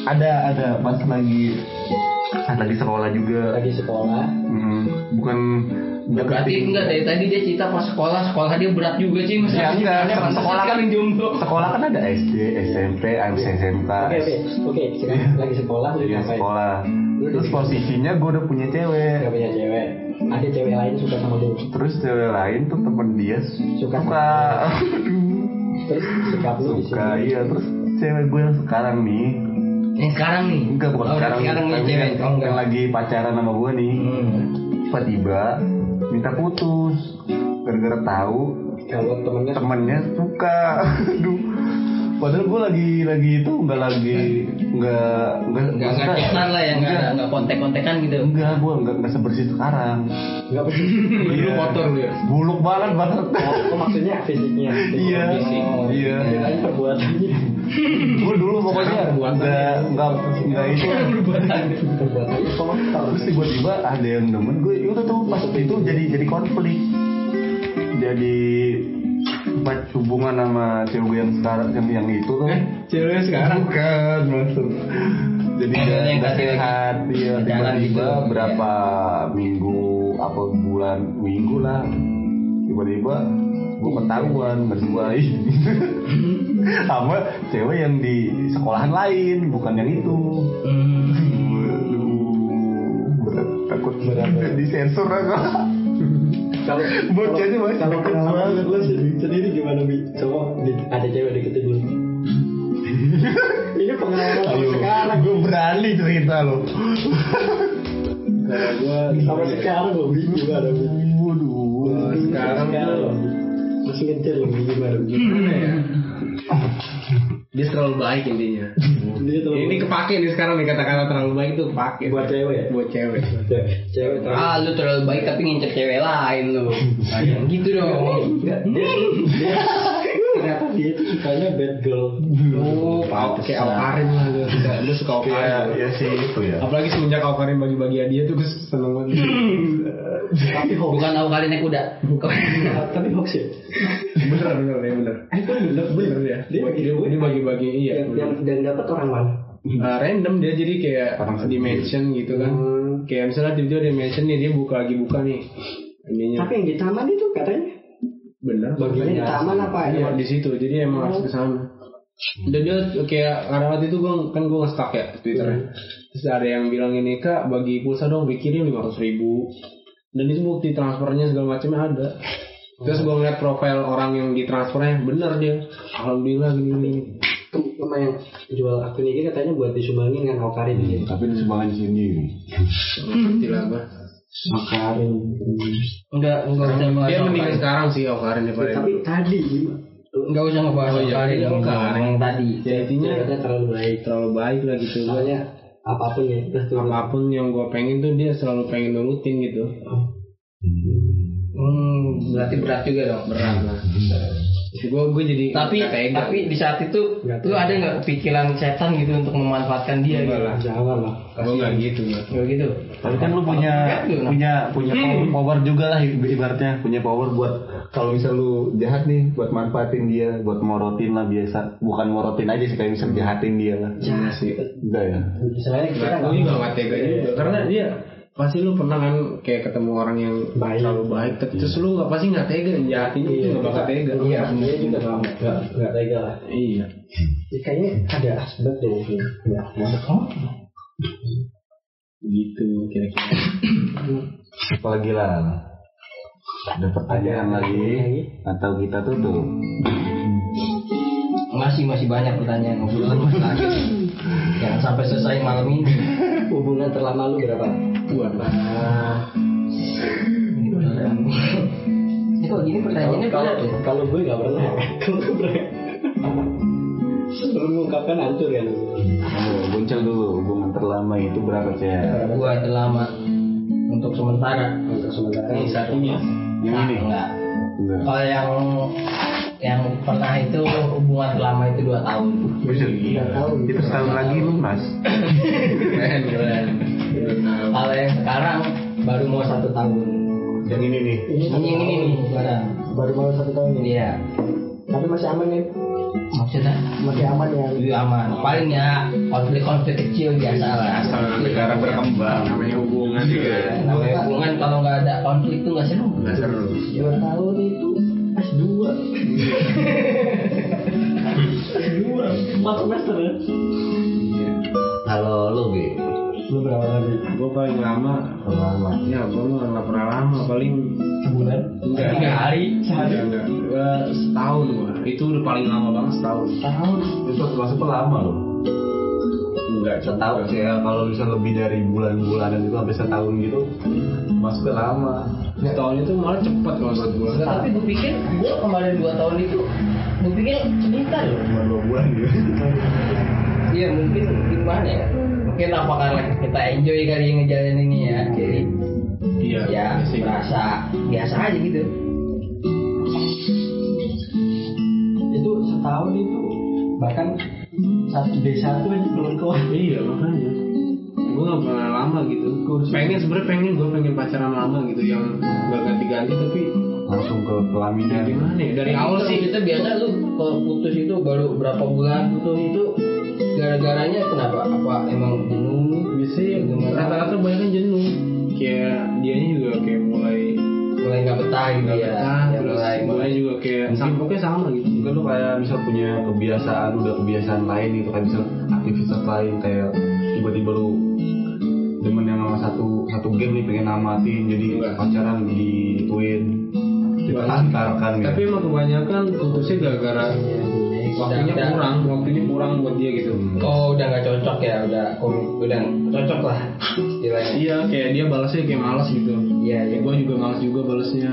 Speaker 2: ada ada. Pas lagi lagi sekolah juga.
Speaker 1: lagi sekolah.
Speaker 2: Hmm, bukan
Speaker 4: berarti enggak dari tadi dia cerita pas sekolah sekolah dia berat juga sih masa
Speaker 2: Ya, enggak,
Speaker 4: ceritanya
Speaker 2: sekolah
Speaker 4: kan
Speaker 2: kan-
Speaker 4: jomblo.
Speaker 2: Sekolah kan ada SD, SMP, abis SMK.
Speaker 1: oke oke. Oke sekarang lagi sekolah
Speaker 2: Iya
Speaker 1: ngapain?
Speaker 2: sekolah. Terus posisinya gue udah punya cewek.
Speaker 1: nggak punya cewek. Ada cewek lain suka sama lu?
Speaker 2: Terus cewek lain tuh temen dia
Speaker 1: Suka.
Speaker 2: suka.
Speaker 1: terus lu
Speaker 2: suka
Speaker 1: sini.
Speaker 2: iya. Terus cewek gue yang sekarang nih
Speaker 4: yang sekarang nih.
Speaker 2: Enggak bukan
Speaker 4: Oh,
Speaker 2: sekarang,
Speaker 4: sekarang nih cewek.
Speaker 2: yang,
Speaker 4: oh, enggak
Speaker 2: yang lagi pacaran sama gue nih.
Speaker 4: Hmm.
Speaker 2: tiba-tiba minta putus. Gara-gara tahu
Speaker 1: kalau temennya
Speaker 2: temennya suka. Aduh. Padahal gue lagi lagi itu enggak lagi enggak enggak
Speaker 4: nggak nggak chatan lah ya nggak
Speaker 2: enggak
Speaker 4: nggak kontek kontekan gitu.
Speaker 2: Enggak gue enggak enggak sebersih sekarang.
Speaker 1: Nggak pasti
Speaker 3: Dulu kotor ya.
Speaker 2: buluk banget banget.
Speaker 1: Oh, maksudnya fisiknya?
Speaker 2: Iya.
Speaker 3: Fisik.
Speaker 2: iya.
Speaker 1: Kirain perbuatannya
Speaker 2: gue dulu pokoknya enggak enggak enggak itu. Terus tiba-tiba ada yang demen gue itu tuh pas itu jadi jadi konflik. Jadi hubungan sama cewek yang sekarang yang yang itu tuh.
Speaker 3: Eh, ceweknya sekarang.
Speaker 2: bukan maksud. Jadi nggak
Speaker 4: yang
Speaker 2: nggak sehat
Speaker 4: jalan
Speaker 2: tiba-tiba berapa minggu apa bulan minggu lah. Tiba-tiba gue ketahuan ngeduain sama cewek yang di sekolahan lain bukan yang itu
Speaker 4: Hmm.
Speaker 2: Waduh, berat takut berat di sensor aku.
Speaker 1: kalau
Speaker 2: Bocahnya
Speaker 1: kalau-
Speaker 2: masih
Speaker 1: kalau pengalaman
Speaker 2: banget.
Speaker 1: lu sendiri, sendiri gimana bi coba ada cewek deketin lu ini pengalaman sekarang
Speaker 2: gue berani cerita loh.
Speaker 3: Kalau gua
Speaker 1: sampai sekarang lo bi gimana bi
Speaker 2: Waduh.
Speaker 3: sekarang
Speaker 1: lo masih ngejar lo bi gimana bi
Speaker 3: gimana ya? Dia terlalu baik intinya.
Speaker 1: dia
Speaker 3: Ini kepake nih sekarang nih kata-kata terlalu baik tuh kepake.
Speaker 1: buat cewek ya
Speaker 3: Buat cewek.
Speaker 1: cewek cewek terlalu
Speaker 4: ah lu terlalu baik tapi ngincer cewek lain lu Jangan gitu dong
Speaker 1: ternyata dia tuh sukanya bad girl
Speaker 3: Oh, Pak, kayak Awkarin lah lu. Lu suka
Speaker 2: Iya,
Speaker 3: Awkarin.
Speaker 2: iya sih itu ya.
Speaker 3: Apalagi semenjak Awkarin bagi-bagi hadiah tuh gue seneng banget.
Speaker 1: tapi hoax
Speaker 4: bukan tahu kali naik kuda
Speaker 1: tapi hoax ya
Speaker 3: bener bener ya bener.
Speaker 1: eh kok bener
Speaker 3: Bener ya.
Speaker 1: dia bagi
Speaker 3: Dia, dia bagi-bagi iya.
Speaker 1: yang, dan dapat orang mana
Speaker 3: Uh, random dia jadi kayak
Speaker 2: Orang
Speaker 3: di mention gitu kan.
Speaker 1: Hmm.
Speaker 3: Kayak misalnya tiba-tiba dia mention nih dia buka lagi buka nih. Ininya
Speaker 1: tapi yang di taman itu katanya
Speaker 3: bener.
Speaker 1: baginya di taman apa ya
Speaker 3: di situ. Jadi emang harus ke sana. Dan dia kayak karena waktu itu gue kan gue nge-stuck ya Twitternya. Terus ada yang bilang ini kak bagi pulsa dong dikirim lima ratus ribu. dan itu bukti transfernya segala macamnya ada terus gue ngeliat profil orang yang ditransfernya bener dia alhamdulillah gini gini
Speaker 1: Sama yang jual akun ini katanya buat disumbangin kan Okarin gitu.
Speaker 5: Tapi ini sumbangan sini.
Speaker 3: ngerti lah gue
Speaker 1: Okarin.
Speaker 4: Enggak, enggak usah bahas
Speaker 3: dia mendingan sekarang sih Okarin daripada
Speaker 1: Tapi tadi?
Speaker 4: Enggak usah ngebahas
Speaker 3: Oh, iya.
Speaker 4: Okarin yang,
Speaker 3: Okarin.
Speaker 4: yang tadi.
Speaker 3: ya intinya
Speaker 1: Ternyata terlalu baik.
Speaker 3: terlalu baik lah gitu
Speaker 1: Soalnya apa pun ya apa
Speaker 3: pun yang gue pengen tuh dia selalu pengen nurutin gitu
Speaker 4: Hmm, berarti berat juga dong.
Speaker 3: berat lah gue gue jadi
Speaker 4: Tapi
Speaker 3: nggak
Speaker 4: tapi di saat itu lu ada nggak kepikiran setan gitu untuk memanfaatkan dia gitu?
Speaker 3: lah.
Speaker 1: Jangan lah.
Speaker 3: gue nggak gitu
Speaker 4: Kayak gitu.
Speaker 2: Tapi kan lu punya
Speaker 4: Gimana?
Speaker 2: punya punya power, power juga lah ibaratnya. Punya power buat kalau misal lu jahat nih buat manfaatin dia buat morotin lah biasa. Bukan morotin aja sih kayak misal jahatin dia lah.
Speaker 3: Iya sih.
Speaker 2: Enggak ya?
Speaker 1: Misalnya kita
Speaker 3: Nggak,
Speaker 1: nggak
Speaker 3: nggak tega juga. Karena dia pasti lu pernah kan kayak ketemu orang yang
Speaker 1: Baik.
Speaker 3: terlalu baik tapi terus lu nggak pasti nggak tega jahatin itu nggak bakal tega
Speaker 1: Iya, dia juga nggak nggak nggak tega lah.
Speaker 3: iya
Speaker 1: Ya, kayaknya ada asbab deh mungkin. Ya, nggak ada kok.
Speaker 3: gitu kira-kira
Speaker 2: apalagi lah ada pertanyaan lagi atau kita tutup
Speaker 4: Masih masih banyak pertanyaan obrolan masih lanjut. Jangan sampai selesai malam ini.
Speaker 1: Hubungan terlama lu berapa?
Speaker 4: Ini. Ini kok gini pertanyaannya
Speaker 1: Kalau
Speaker 4: berat ya?
Speaker 1: kalau gue nggak pernah. Kalau gue pernah. Sebelum mengungkapkan hancur kan.
Speaker 2: Ayo, Buncel dulu hubungan terlama itu berapa cek
Speaker 4: Gua lama untuk sementara.
Speaker 1: Untuk sementara
Speaker 3: yang satunya
Speaker 2: yang ini
Speaker 4: Enggak.
Speaker 2: enggak
Speaker 4: Kalau yang yang pernah itu hubungan lama itu dua tahun.
Speaker 2: bisa itu setahun lagi lu mas
Speaker 3: keren keren
Speaker 4: Kalau yang sekarang baru mau satu tahun.
Speaker 2: yang ini nih
Speaker 1: Ini
Speaker 4: Ini yang ini nih sekarang.
Speaker 1: baru mau satu tahun ini.
Speaker 4: Iya.
Speaker 1: Tapi masih aman kan?
Speaker 4: Maksudnya
Speaker 1: Masih aman ya.
Speaker 4: lebih aman. Paling ya konflik-konflik kecil biasa lah.
Speaker 3: asal
Speaker 2: negara berkembang
Speaker 3: namanya hubungan juga
Speaker 4: Namanya hubungan kalau nggak ada konflik tuh nggak seru.
Speaker 3: nggak seru
Speaker 1: Dua tahun itu S2 S2 Empat semester ya
Speaker 2: Lu
Speaker 1: berapa lagi?
Speaker 3: gue paling lama.
Speaker 2: Lama
Speaker 3: ya gue mah nggak pernah lama paling
Speaker 1: Sebulan?
Speaker 3: enggak.
Speaker 4: Tiga hari.
Speaker 3: enggak enggak Gua setahun gue itu udah paling lama banget setahun.
Speaker 1: Tahun
Speaker 2: itu masuk lama loh.
Speaker 3: Enggak
Speaker 2: setahun sih ya kalau bisa lebih dari bulan-bulanan itu sampai setahun gitu masuk ke lama
Speaker 3: setahun itu malah cepet kalau menurut gue
Speaker 4: tapi gue pikir gue kemarin dua tahun itu gue pikir sebentar loh.
Speaker 2: cuma dua bulan gitu.
Speaker 4: Iya mungkin gimana ya? Mungkin apa karena kita enjoy kali ngejalanin ini ya. Jadi
Speaker 3: iya
Speaker 4: ya
Speaker 3: sih.
Speaker 4: merasa biasa aja gitu.
Speaker 1: Itu setahun itu Bahkan satu D1 aja belum keluar
Speaker 3: iya makanya. Gue gak pernah lama gitu. Pengen sebenarnya pengen gue pengen pacaran lama gitu yang gak ganti-ganti tapi
Speaker 2: langsung ke pelaminan.
Speaker 3: Gimana ya? Dari awal sih.
Speaker 4: kita biasa lu kalau putus itu baru berapa bulan putus itu gara-garanya kenapa? Apa emang jenuh?
Speaker 3: biasanya rata-rata banyak kan jenuh kayak dianya juga kayak mulai
Speaker 4: Mulai nggak betah gitu
Speaker 3: nggak
Speaker 4: ya.
Speaker 3: betah
Speaker 4: Ya,
Speaker 3: terus
Speaker 4: mulai
Speaker 3: mulai juga kayak sama pokoknya sama gitu
Speaker 2: mungkin lu kayak misal punya kebiasaan udah kebiasaan lain gitu kayak misal aktivitas lain kayak tiba-tiba lu demen yang sama satu satu game nih pengen namatin jadi
Speaker 3: Enggak.
Speaker 2: pacaran dituin diperlantarkan gitu
Speaker 3: tapi emang kebanyakan putusnya gara-gara waktunya
Speaker 4: Udah-
Speaker 3: kurang waktunya kurang buat dia gitu
Speaker 4: Oh udah nggak cocok ya udah udah cocok lah istilahnya.
Speaker 3: iya kayak dia balasnya kayak malas gitu
Speaker 4: Iya
Speaker 3: ya
Speaker 4: iya.
Speaker 3: gue juga malas juga balasnya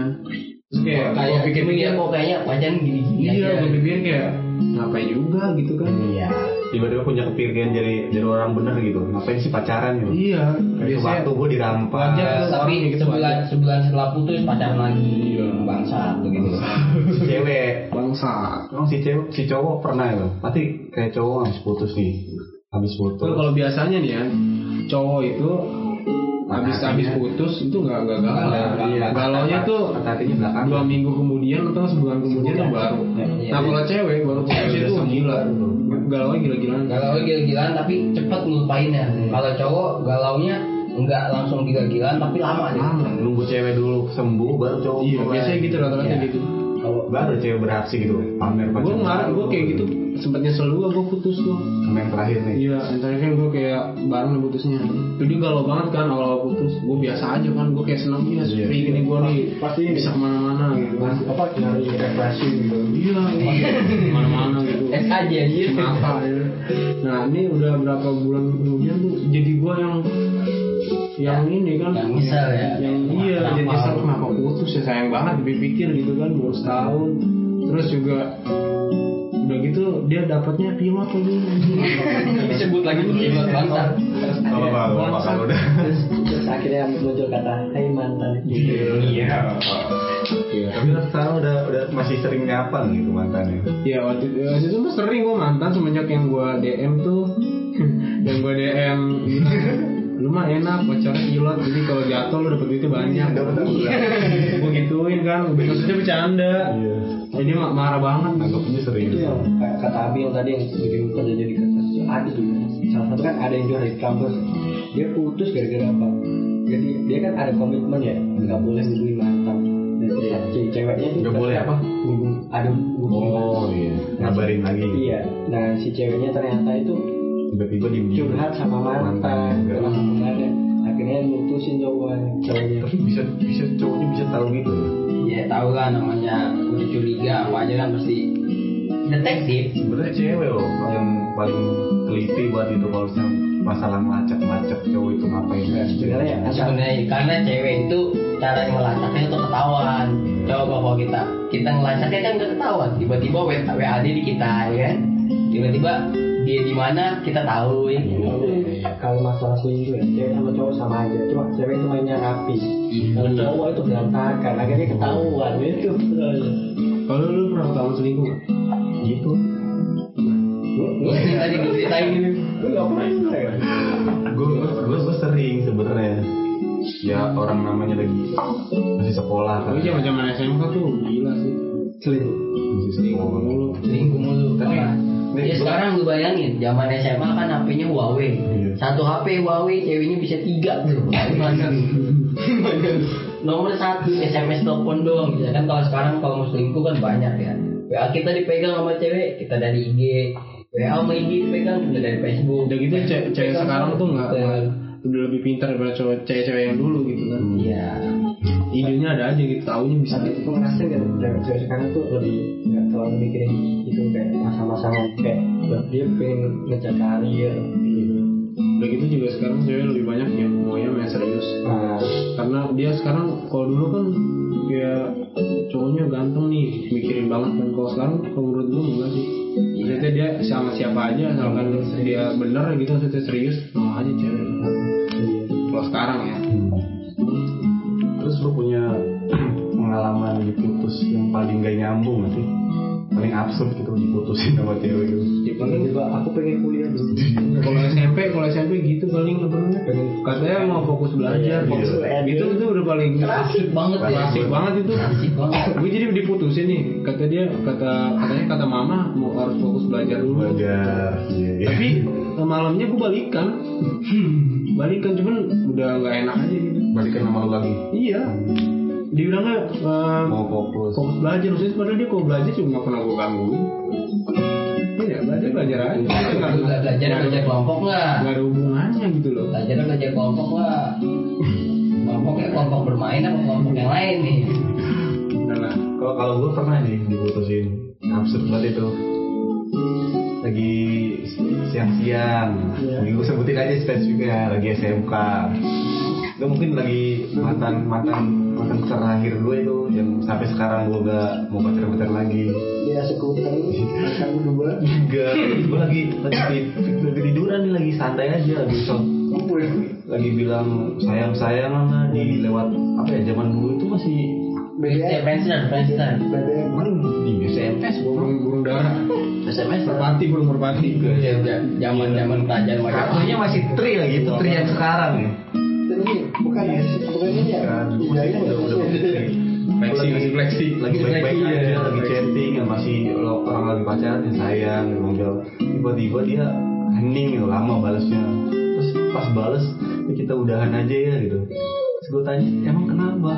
Speaker 3: terus kayak
Speaker 4: kayak
Speaker 3: gue pikir
Speaker 4: dia mau kayaknya pacaran gini-gini
Speaker 3: iya
Speaker 4: aja.
Speaker 3: gue pikir kayak ngapain juga gitu kan
Speaker 4: Iya.
Speaker 2: Tiba-tiba punya kepikiran jadi jadi orang bener gitu. Ngapain sih pacaran gitu?
Speaker 3: Iya
Speaker 2: kayak waktu gue dirampas.
Speaker 3: Wajar.
Speaker 4: Ya, tapi
Speaker 3: gitu
Speaker 4: sebulan sebulan setelah putus pacaran lagi
Speaker 3: Iya.
Speaker 4: bangsa begitu.
Speaker 2: si cewek.
Speaker 3: Bangsa
Speaker 2: emang si cewek si cowok pernah ya pasti kayak cowok habis putus nih. Habis putus.
Speaker 3: Kalau kalau biasanya nih ya, cowok itu habis habis putus itu nggak nggak galau.
Speaker 2: Iya.
Speaker 3: Galaunya tuh dua minggu kemudian atau sebulan kemudian tuh baru.
Speaker 4: Iya.
Speaker 3: Nah kalau cewek baru putus itu gila, galaunya gila-gilaan.
Speaker 4: Galau gila-gilaan tapi cepet ngelupainnya. Kalau cowok galaunya nggak langsung gila-gilaan tapi lama deh.
Speaker 3: Lama.
Speaker 2: nunggu cewek dulu sembuh baru cowok
Speaker 3: Iya, biasanya gitu rata-rata
Speaker 4: Iya.
Speaker 3: gitu.
Speaker 1: kalau
Speaker 2: baru cewek beraksi gitu pamer
Speaker 3: gue
Speaker 2: pacar
Speaker 3: kemarin gue kayak gitu sempet nyesel juga gue putus tuh
Speaker 2: sama yang terakhir nih
Speaker 3: Iya, yang terakhir kan gue kayak bareng nih putusnya. Jadi galau banget kan awal putus. Gue biasa aja kan, gue kayak seneng ya
Speaker 2: Iya.
Speaker 3: sepi gini gue nih
Speaker 1: pasti
Speaker 3: bisa ke mana-mana gitu kan.
Speaker 1: apa nyari refreshing gitu
Speaker 3: Iya, iya. ke mana-mana gitu.
Speaker 4: Es aja anjir.
Speaker 3: Kenapa ya? Nah ini udah berapa bulan kemudian tuh jadi gue yang yang ini kan
Speaker 4: Yang misal ya.
Speaker 3: yang iya jadi nyesel kenapa putus ya sayang banget dipikir gitu kan baru setahun terus juga udah gitu dia dapatnya pilot lagi
Speaker 4: Disebut lagi pilot bangsat.
Speaker 2: kalau kalau kalau kalau udah.
Speaker 1: Terus, akhirnya muncul kata Hai mantan.
Speaker 2: Iya. Tapi kan sekarang udah udah masih sering nyapa gitu mantannya
Speaker 3: Ya? Waktu, waktu itu mah sering gue mantan semenjak yang gue DM tuh. Yang gue DM lu mah enak pacarnya pilot jadi kalau jatuh lu dapet duitnya banyak.
Speaker 2: Apa
Speaker 3: gue gituin kan maksudnya bercanda.
Speaker 2: Iya.
Speaker 3: Jadi ma- marah banget.
Speaker 2: Anggapnya sering.
Speaker 1: Itu yang kayak kata Abil tadi yang bikin kerja jadi kertas ada juga salah satu kan ada yang jual di kampus. Dia putus gara-gara apa? Jadi dia kan ada komitmen ya nggak boleh hubungi mantan. Dan si ceweknya tuh
Speaker 2: Nggak boleh apa?
Speaker 1: hubung ada hubungi
Speaker 2: oh iya. Ngabarin lagi.
Speaker 1: Iya. Nah si ceweknya ternyata itu
Speaker 2: tiba-tiba diem
Speaker 1: curhat sama mantan
Speaker 2: enggak.
Speaker 1: curhat sama mantan akhirnya mutusin cowoknya cowoknya
Speaker 2: tapi bisa bisa cowoknya bisa tahu gitu ya
Speaker 4: Ya tahu lah namanya udah curiga aja kan pasti detektif.
Speaker 2: sebenarnya cewek loh yang paling teliti buat itu kalau misalnya masalah macet-macet cowok itu ngapain
Speaker 1: sebenarnya asal
Speaker 4: Sebenarnya karena cewek itu cara ngelacaknya itu ketahuan. Coba kalau kita kita ngelacaknya kan nggak ketahuan. Tiba-tiba W- WAD di kita ya kan. Tiba-tiba dia di mana kita tahu ya.
Speaker 1: Kalau- kalau masalah selingkuh ya cewek sama cowok sama aja. Cuma cewek itu mainnya rapi. Kalau cowok itu berantakan akhirnya ketahuan itu
Speaker 3: kalau lu pernah ketahuan selingkuh
Speaker 2: gitu.
Speaker 4: Ini tadi gue ceritain. Ini.
Speaker 1: gue gak pernah juga ya.
Speaker 2: Gue gue gue sering sebenarnya. Ya orang namanya lagi masih sekolah kan.
Speaker 3: Tapi zaman zaman SMK tuh gila sih.
Speaker 1: Selingkuh.
Speaker 2: Masih sekolah.
Speaker 3: Mulu
Speaker 4: Selingkuh mulu.
Speaker 2: Tapi,
Speaker 4: ya sekarang lu bayangin zaman SMA kan HP-nya Huawei.
Speaker 2: Iya.
Speaker 4: Satu HP Huawei ceweknya bisa tiga tuh. Gimana? Gimana? Nomor satu SMS telepon doang ya kan kalau sekarang kalau mau selingkuh kan banyak ya. WA kita dipegang sama cewek, kita dari IG. WA sama IG dipegang, kita dari Facebook.
Speaker 3: udah gitu ce- cewek sekarang tuh nggak udah lebih pintar daripada cowok cewek-cewek yang dulu gitu kan
Speaker 4: Iya.
Speaker 3: idenya ada aja gitu taunya bisa
Speaker 1: Tapi itu ngerasa kan cewek-cewek sekarang tuh lebih nggak terlalu mikirin itu kayak masa-masa kayak dia pengen ngejar karir gitu.
Speaker 3: udah gitu juga sekarang cewek lebih banyak yang maunya main serius.
Speaker 1: Nah,
Speaker 3: karena dia sekarang kalau dulu kan kayak cowoknya ganteng nih mikirin banget. Kan kalau sekarang kalau menurut gue enggak sih. Maksudnya dia sama siapa aja misalkan dia bener gitu maksudnya serius mau aja cewek. Kalau sekarang ya.
Speaker 2: Terus lu punya pengalaman diputus yang paling gak nyambung gak sih paling absurd gitu diputusin sama cewek gitu.
Speaker 3: Ya paling
Speaker 1: tiba-tiba aku pengen kuliah dulu.
Speaker 3: Kalau SMP kalau SMP gitu paling namanya
Speaker 1: pengen
Speaker 3: katanya mau fokus belajar fokus
Speaker 1: Iya.
Speaker 3: itu itu udah paling
Speaker 4: Asik banget ya.
Speaker 3: klasik banget itu.
Speaker 4: Asik banget.
Speaker 3: gue jadi diputusin nih. Kata dia kata katanya kata mama mau harus fokus belajar dulu.
Speaker 2: Belajar iya, iya.
Speaker 3: tapi eh, malamnya gue balikan. Balikan cuman udah nggak enak aja gitu.
Speaker 2: Balikan sama lu lagi?
Speaker 3: Iya dibilangnya eh,
Speaker 2: mau fokus.
Speaker 3: fokus belajar. Maksudnya padahal dia kalau belajar cuma pernah gue gangguin iya belajar belajar aja.
Speaker 4: Belajar belajar kelompok nggak?
Speaker 3: nggak ada hubungannya gitu loh.
Speaker 4: Belajar belajar kelompok nggak? Kelompoknya kelompok bermain apa kelompok yang lain nih?
Speaker 3: karena
Speaker 2: kalau kalau gue pernah nih diputusin. Absurd banget itu. Lagi siang-siang. Lagi gue sebutin aja spesifiknya lagi SMK itu mungkin lagi mantan mantan mantan terakhir gue itu yang sampai sekarang gue gak mau pacaran lagi.
Speaker 1: Ya sekuter kamu dua.
Speaker 2: Juga gue lagi lagi, lagi tiduran nih lagi santai aja lagi so, lagi bilang sayang sayangan lah di lewat apa ya zaman dulu itu masih
Speaker 4: Friendster, Friendster.
Speaker 2: Emang di SMS
Speaker 3: burung burung darah.
Speaker 4: SMS
Speaker 3: merpati burung merpati
Speaker 4: Ya, ya, zaman zaman pelajaran
Speaker 2: Kartunya masih tri lagi itu tri yang sekarang ya.
Speaker 1: Ini bukan bukan ini ya iya ini
Speaker 2: udah udah tri.
Speaker 3: fleksi masih fleksi
Speaker 2: Lagi baik-baik
Speaker 4: Fleksi,
Speaker 2: aja,
Speaker 4: ya.
Speaker 2: lagi chatting, ya masih orang lagi pacaran ya sayang, ya ngobrol. Tiba-tiba dia hening gitu, lama balasnya. Terus pas balas, ya kita udahan aja ya gitu. Terus gue tanya, emang kenapa?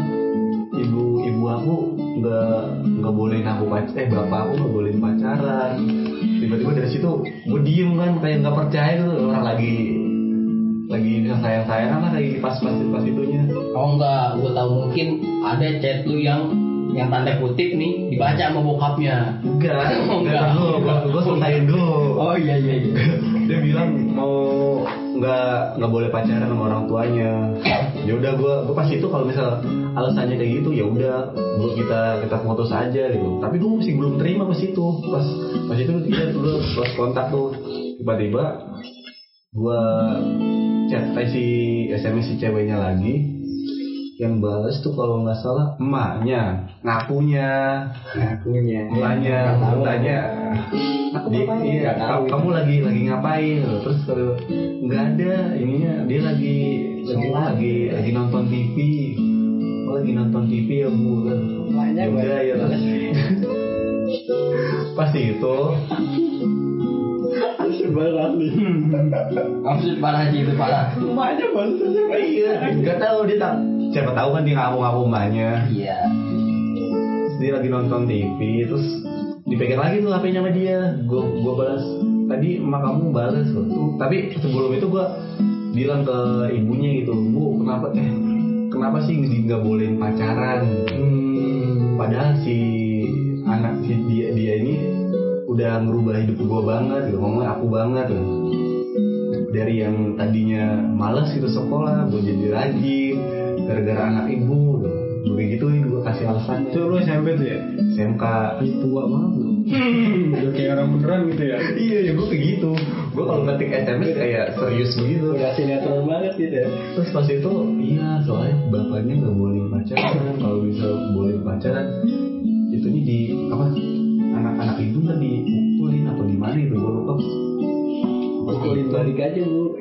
Speaker 2: Ibu ibu aku nggak nggak nggak bolehin aku pacar eh bapak aku nggak bolehin pacaran tiba-tiba dari situ gue diem kan kayak nggak percaya tuh orang lagi lagi sayang sayangan lah lagi pas pas pas itunya
Speaker 4: Oh enggak, gue tahu mungkin ada chat lu yang yang tanda kutip nih dibaca sama bokapnya.
Speaker 2: enggak
Speaker 4: Oh,
Speaker 2: enggak
Speaker 4: enggak.
Speaker 2: gue gue selesaiin dulu
Speaker 4: Oh iya iya iya.
Speaker 2: dia bilang mau nggak nggak boleh pacaran sama orang tuanya ya udah gue gue pas itu kalau misal alasannya kayak gitu ya udah gue kita kita putus aja gitu tapi gue masih belum terima pas itu pas pas itu kita dulu pas kontak tuh tiba-tiba gue chat si sms si ceweknya lagi yang balas tuh kalau nggak salah emaknya ngakunya
Speaker 1: Ngakunya.
Speaker 2: Emaknya tanya. Di, iya,
Speaker 1: tahu.
Speaker 2: kamu lagi lagi ngapain? Terus kalau nggak ada ininya dia lagi lagi lagi lagi nonton TV oh, lagi nonton TV ya bu. Ya udah ya terus pasti itu
Speaker 1: Nih.
Speaker 4: Maksud parah sih itu parah.
Speaker 1: Emaknya aja Pak.
Speaker 2: iya nggak tahu dia tak siapa tahu kan dia ngaku-ngaku emaknya
Speaker 4: Iya.
Speaker 2: Dia lagi nonton TV terus dipegang lagi tuh HP-nya sama dia gue gue balas tadi emak kamu balas loh tuh tapi sebelum itu gue bilang ke ibunya gitu bu kenapa eh kenapa sih nggak bolehin pacaran
Speaker 1: Hmm.
Speaker 2: padahal si anak si dia dia ini udah ngerubah hidup gue banget gitu ngomongnya aku banget loh dari yang tadinya males gitu sekolah gue jadi rajin gara-gara anak ibu loh gue gituin gue kasih alasannya
Speaker 3: Itu lu SMP tuh ya?
Speaker 2: SMK
Speaker 3: Ih, tua banget lu. Udah kayak orang beneran gitu ya.
Speaker 2: iya ya gue kayak gitu gue kalau ngetik SMS kayak serius begitu
Speaker 1: Udah sinetron banget gitu ya.
Speaker 2: terus pas itu iya soalnya bapaknya nggak boleh pacaran kalau bisa boleh pacaran itunya di apa anak-anak ibu kan dipukulin atau di mana itu gue lupa
Speaker 1: Pukulin balik aja bu.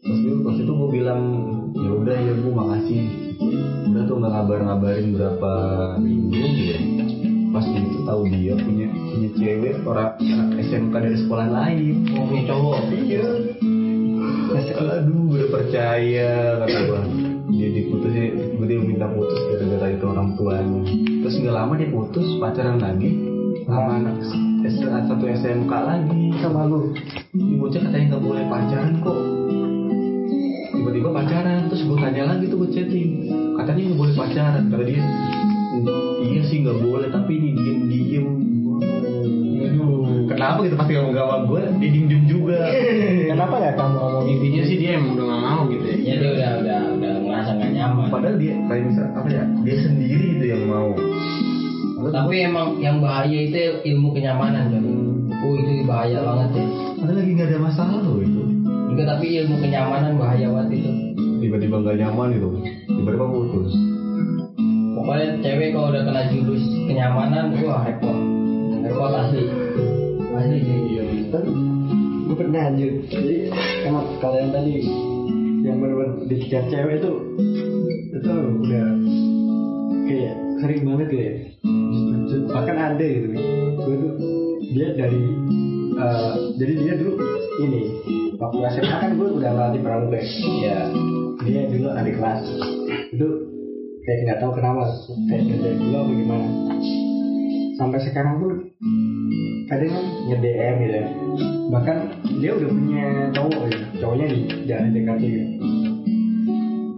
Speaker 2: pas itu pas itu gue bilang ya udah ya bu makasih udah tuh nggak ngabar-ngabarin berapa minggu gitu pas itu tahu dia punya punya cewek orang anak SMK dari sekolah lain
Speaker 4: Mau punya cowok.
Speaker 2: Iya. Aduh, udah percaya kata gua. Dia diputus ya, dia minta putus gara-gara itu orang tuanya. Terus nggak lama dia putus, pacaran lagi sama anak satu SMK lagi sama lu. Ini bocah katanya nggak boleh pacaran kok. Tiba-tiba pacaran, terus gue tanya lagi tuh gue chatting. Katanya nggak boleh pacaran, kata dia. Iya sih nggak boleh, tapi ini diem-diem. Aduh, kenapa gitu pasti ngomong sama gue, dia diem-diem juga.
Speaker 1: Kenapa nggak kamu ngomong
Speaker 3: Intinya sih dia emang udah gak mau gitu ya.
Speaker 4: Ya dia udah udah udah ngerasa nggak nyaman.
Speaker 2: Padahal dia kayak misal apa ya? Dia sendiri itu yang mau.
Speaker 4: Tapi emang yang bahaya itu ilmu kenyamanan kan. Oh itu bahaya banget ya.
Speaker 2: padahal lagi nggak ada masalah loh itu.
Speaker 4: Enggak tapi ilmu kenyamanan bahaya banget itu.
Speaker 2: Tiba-tiba nggak nyaman gitu. Tiba-tiba putus.
Speaker 4: Pokoknya cewek kalau udah kena jurus kenyamanan, wah repot. Repot asli. Asli sih.
Speaker 1: kan gue pernah anjir jadi emang kalian tadi yang benar-benar dikejar cewek itu itu udah kayak sering banget gitu ya. Bahkan ada gitu. Gue tuh dia dari eh, jadi dia dulu ini waktu SMA kan gue udah ngelatih pramuka ya. Dia dulu adik kelas. Itu kayak nggak tahu kenapa kayak ngerjain gue apa gimana. Sampai sekarang pun kadang kan nge-DM gitu ya. Bahkan dia udah punya cowok ya cowoknya di jalan dekat gitu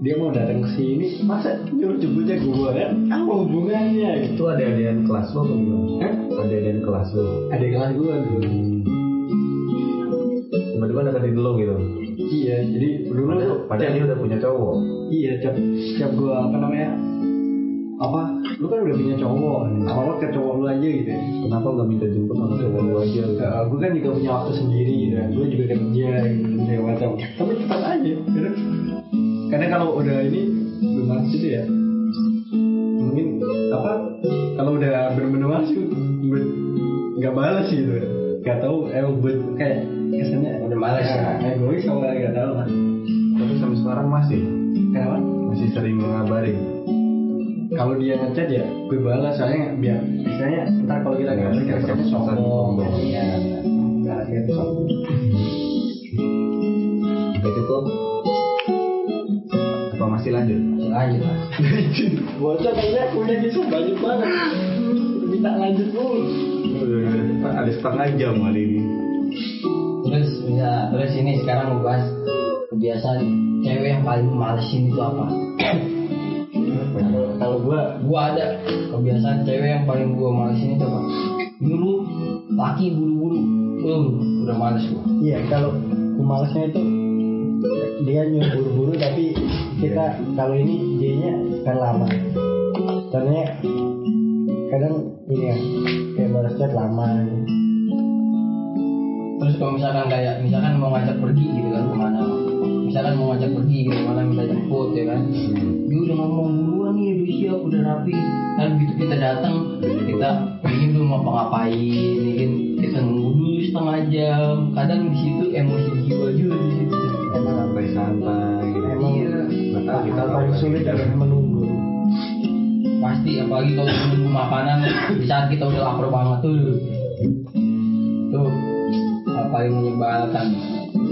Speaker 1: dia mau datang ke sini masa nyuruh jemputnya gue kan apa hubungannya
Speaker 2: Itu ada adean kelas lo apa gimana?
Speaker 1: Hah?
Speaker 2: Ada adean kelas lo.
Speaker 1: ada kelas gue dulu
Speaker 2: Tiba-tiba deketin lo gitu.
Speaker 1: iya jadi dulu
Speaker 2: Padahal,
Speaker 1: tuh
Speaker 2: padahal dia udah punya cowok.
Speaker 1: iya tiap tiap gue apa namanya apa lu kan udah punya cowok apa apa ke cowok lu aja gitu ya
Speaker 2: Kenapa nggak minta jemput sama cowok lo aja? Gitu?
Speaker 1: gue kan juga punya waktu sendiri gitu gue juga kerja gitu macam tapi tetap aja gitu. Karena kalau udah ini belum masuk itu ya mungkin apa kalau udah bener-bener masuk buat nggak balas gitu nggak tahu emang buat kayak kesannya
Speaker 4: Udah males ya.
Speaker 1: egois sama nggak tahu lah
Speaker 2: Tapi sampai sekarang masih
Speaker 1: kenapa
Speaker 2: masih sering ngabarin.
Speaker 1: kalau dia ngechat ya gue balas soalnya biar misalnya ntar kalau kita
Speaker 2: Ya,
Speaker 1: nggak
Speaker 2: ya,
Speaker 1: kesannya
Speaker 2: terkesan
Speaker 1: sombong
Speaker 2: sombong.
Speaker 1: ya nggak gitu sombong
Speaker 2: cukup. Masih lanjut?
Speaker 4: Lanjut lah.
Speaker 1: bocah kayaknya punya kisah banyak banget minta lanjut mulu.
Speaker 2: Ada setengah jam kali ini.
Speaker 4: Terus ya, terus ini sekarang ngebahas kebiasaan cewek yang paling malesin itu apa?
Speaker 1: Kalau kalau gua
Speaker 4: Gua ada kebiasaan cewek yang paling gua malesin itu apa? Dulu laki buru-buru, uh, udah males gua.
Speaker 1: iya kalau malesnya itu dia nyuruh buru-buru tapi kita kalau ini dianya kan lama. Contohnya kadang ini ya kayak balas chat lama.
Speaker 4: Terus kalau misalkan kayak misalkan mau ngajak pergi gitu kan ke mana Misalkan mau ngajak pergi gitu ke mana minta jemput ya kan Dia udah ngomong duluan nih udah siap udah rapi Kan begitu kita datang kita ingin belum ngapa-ngapain Mungkin kita nunggu dulu setengah jam Kadang di situ emosi jiwa juga di situ
Speaker 2: Emang santai santai. Kita
Speaker 1: hal paling sulit adalah menunggu.
Speaker 4: Pasti apalagi kalau nunggu makanan di saat kita udah lapar banget tuh Tuh paling menyebalkan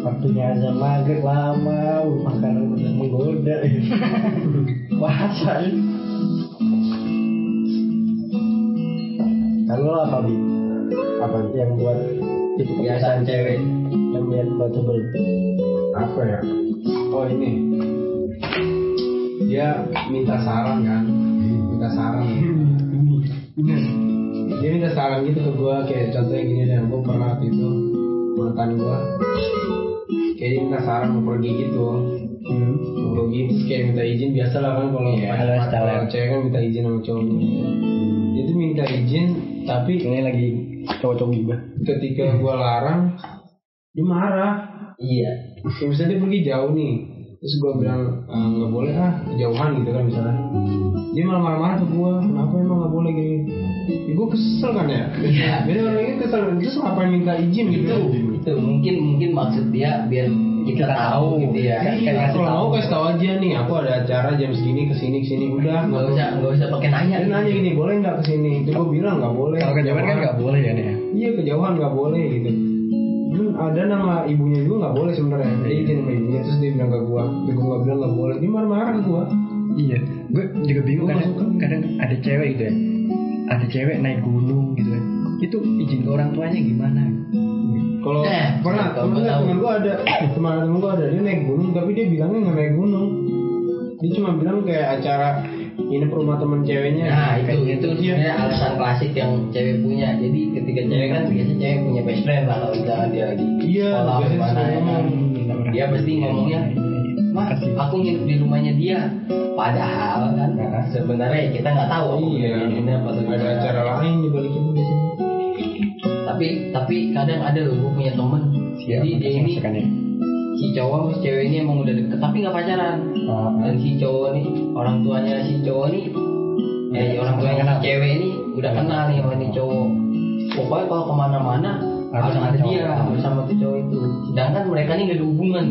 Speaker 1: Waktunya azan maghrib lama, makanan udah menggoda. Puasa. Kalau apa bi? Apa yang buat itu kebiasaan cewek yang buat sebel?
Speaker 3: apa ya oh ini dia minta saran kan? Minta saran. Dia minta saran gitu ke gua kayak contohnya gini deh. Gua pernah waktu itu mantan gua kayak dia minta saran mau pergi gitu. Mau pergi terus kayak minta izin biasa lah kan kalau
Speaker 1: style.
Speaker 3: kalau cewek kan minta izin sama cowoknya. Dia tuh minta izin tapi
Speaker 1: Ini lagi cowok-cowok juga.
Speaker 3: ketika gua larang dia marah.
Speaker 4: Iya.
Speaker 3: Ya misalnya dia pergi jauh nih terus gue bilang "Ah, nggak boleh ah kejauhan gitu kan misalnya. Dia malah marah-marah ke gue kenapa emang nggak boleh gini? Ya, gue kesel kan ya?
Speaker 4: Iya.
Speaker 3: beda orang ini kesel terus ngapain minta izin gitu?
Speaker 4: Itu mungkin mungkin maksud dia biar kita tahu gitu ya.
Speaker 3: Iya, kalau mau kasih tahu aja nih aku ada acara jam segini ke sini ke sini udah
Speaker 4: nggak usah nggak usah pakai nanya
Speaker 3: dia nanya gini boleh nggak ke sini? Itu gue bilang nggak boleh.
Speaker 1: Kalau kejauhan kan nggak boleh ya nih. ya?
Speaker 3: iya kejauhan nggak boleh gitu Hmm, ada nama ibunya juga nggak boleh sebenarnya. Dia izin sama ibunya. Terus dia bilang ke gua tapi gua bilang nggak boleh. Dia marah-marah ke gua.
Speaker 1: Iya, gue juga bingung
Speaker 3: Gua
Speaker 1: kadang,
Speaker 3: nggak suka.
Speaker 1: kadang ada cewek gitu ya, ada cewek naik gunung gitu kan, itu izin ke orang tuanya gimana?
Speaker 3: Kalau
Speaker 4: Eh,
Speaker 3: pernah
Speaker 4: gua
Speaker 3: temen gua ada teman temen gua ada dia naik gunung tapi dia bilangnya nggak naik gunung. Dia cuma bilang kayak acara ini rumah temen ceweknya
Speaker 4: Nah itu itu
Speaker 3: Iya.
Speaker 4: sebenarnya alasan klasik yang cewek punya. Jadi ketika cewek kan biasanya cewek punya best friend lah kalau misalnya dia lagi
Speaker 3: Iya,
Speaker 4: sekolah
Speaker 3: biasanya
Speaker 4: di mana
Speaker 3: suka
Speaker 4: ya kan. Dia pasti ngomongnya, Mah, aku nginep di rumahnya dia. Padahal kan sebenarnya kita nggak tahu
Speaker 3: iya
Speaker 4: nginep apa
Speaker 3: ada
Speaker 4: gimana.
Speaker 3: acara lain di balik itu biasanya
Speaker 4: Tapi tapi kadang ada loh gue punya temen. Jadi dia ini. Si cowok si cewek ini emang udah deket tapi nggak pacaran.
Speaker 1: Oh,
Speaker 4: dan si cowok nih orang tuanya si cowok nih eh orang tuanya si cewek ini udah kenal nih sama nih cowok. Pokoknya kalau ke
Speaker 1: mana-mana
Speaker 4: Harus
Speaker 1: sama
Speaker 4: dia harus sama tuh cowok itu. Sedangkan mereka ini gak ada hubungan.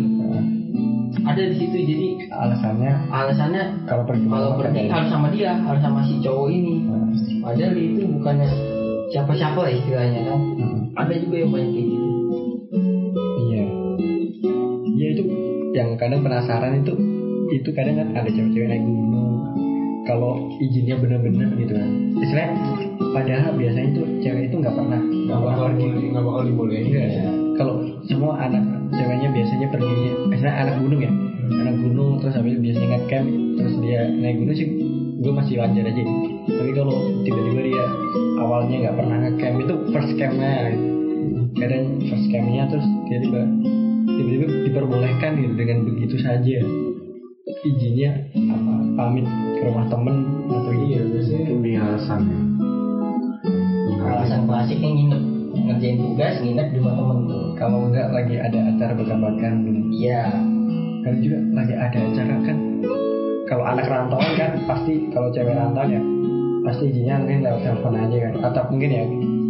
Speaker 4: Ada di situ jadi
Speaker 1: alasannya?
Speaker 4: alasannya
Speaker 1: kalau pergi
Speaker 4: kalau pergi harus sama dia harus sama si cowok ini. Padahal itu bukannya siapa-siapa lah istilahnya kan.
Speaker 1: Hmm.
Speaker 4: ada juga yang banyak gitu
Speaker 1: kadang penasaran itu itu kadang kan ada cewek-cewek naik gunung. Kalau izinnya bener-bener gitu kan. Istilahnya padahal biasanya itu cewek itu nggak pernah
Speaker 3: nggak bakal nggak bakal dibolehin
Speaker 1: Enggak. Kalau semua anak ceweknya biasanya perginya, misalnya anak gunung ya, anak gunung terus habis biasanya ngecamp terus dia naik gunung sih, gue masih wajar aja. Tapi kalau tiba-tiba dia awalnya nggak pernah ngecamp itu first campnya, kadang first campnya terus tiba-tiba tiba-tiba diperbolehkan gitu dengan begitu saja. Izinnya apa? Pamit ke rumah temen atau
Speaker 3: iya biasanya
Speaker 2: Demi alasan ya.
Speaker 4: alasan klasiknya nginep ngerjain tugas nginep di rumah temen. Tuh
Speaker 1: Kalau enggak lagi ada acara bakar-bakaran gitu.
Speaker 4: iya.
Speaker 1: Kan juga lagi ada acara kan? Kalau anak rantauan kan pasti kalau cewek rantau ya pasti izinnya mungkin lewat telepon aja kan? Atau mungkin ya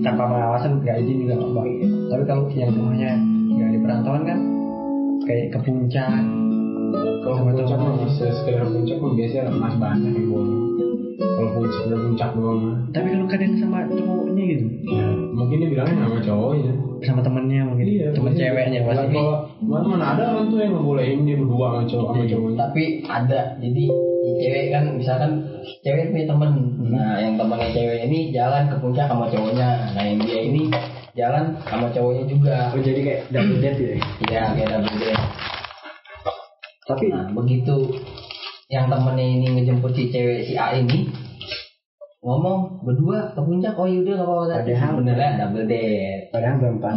Speaker 1: tanpa pengawasan nggak izin juga nggak apa tapi kalau yang rumahnya nggak di perantauan kan? Kayak ke puncak.
Speaker 3: Kalau
Speaker 1: Sama
Speaker 3: puncak mah se- sekedar puncak mah biasanya mas banyak yang boleh kalau puncak sekedar puncak doang mah
Speaker 1: tapi kalau kadang sama cowoknya gitu?
Speaker 3: Ya mungkin dia bilangnya sama cowoknya.
Speaker 1: Sama temennya mungkin? Temen
Speaker 3: biasanya.
Speaker 1: ceweknya pasti
Speaker 3: Iya, kalau mana mana ada orang tuh yang ngebolehin dia berdua sama cowok sama
Speaker 1: Iya.
Speaker 3: cowoknya.
Speaker 4: tapi ada. Jadi cewek kan misalkan cewek punya temen. Nah yang temannya cewek ini jalan ke puncak sama cowoknya. Nah yang dia ini jalan sama cowoknya juga.
Speaker 1: Oh, jadi kayak double date ya.
Speaker 4: Iya kayak double date.
Speaker 1: Tapi
Speaker 4: nah begitu yang temennya ini ngejemput si cewek si A ini ngomong berdua ke puncak? Oh yaudah gak apa-apa.
Speaker 1: Padahal-
Speaker 4: sebenarnya double date.
Speaker 1: Padahal berempat.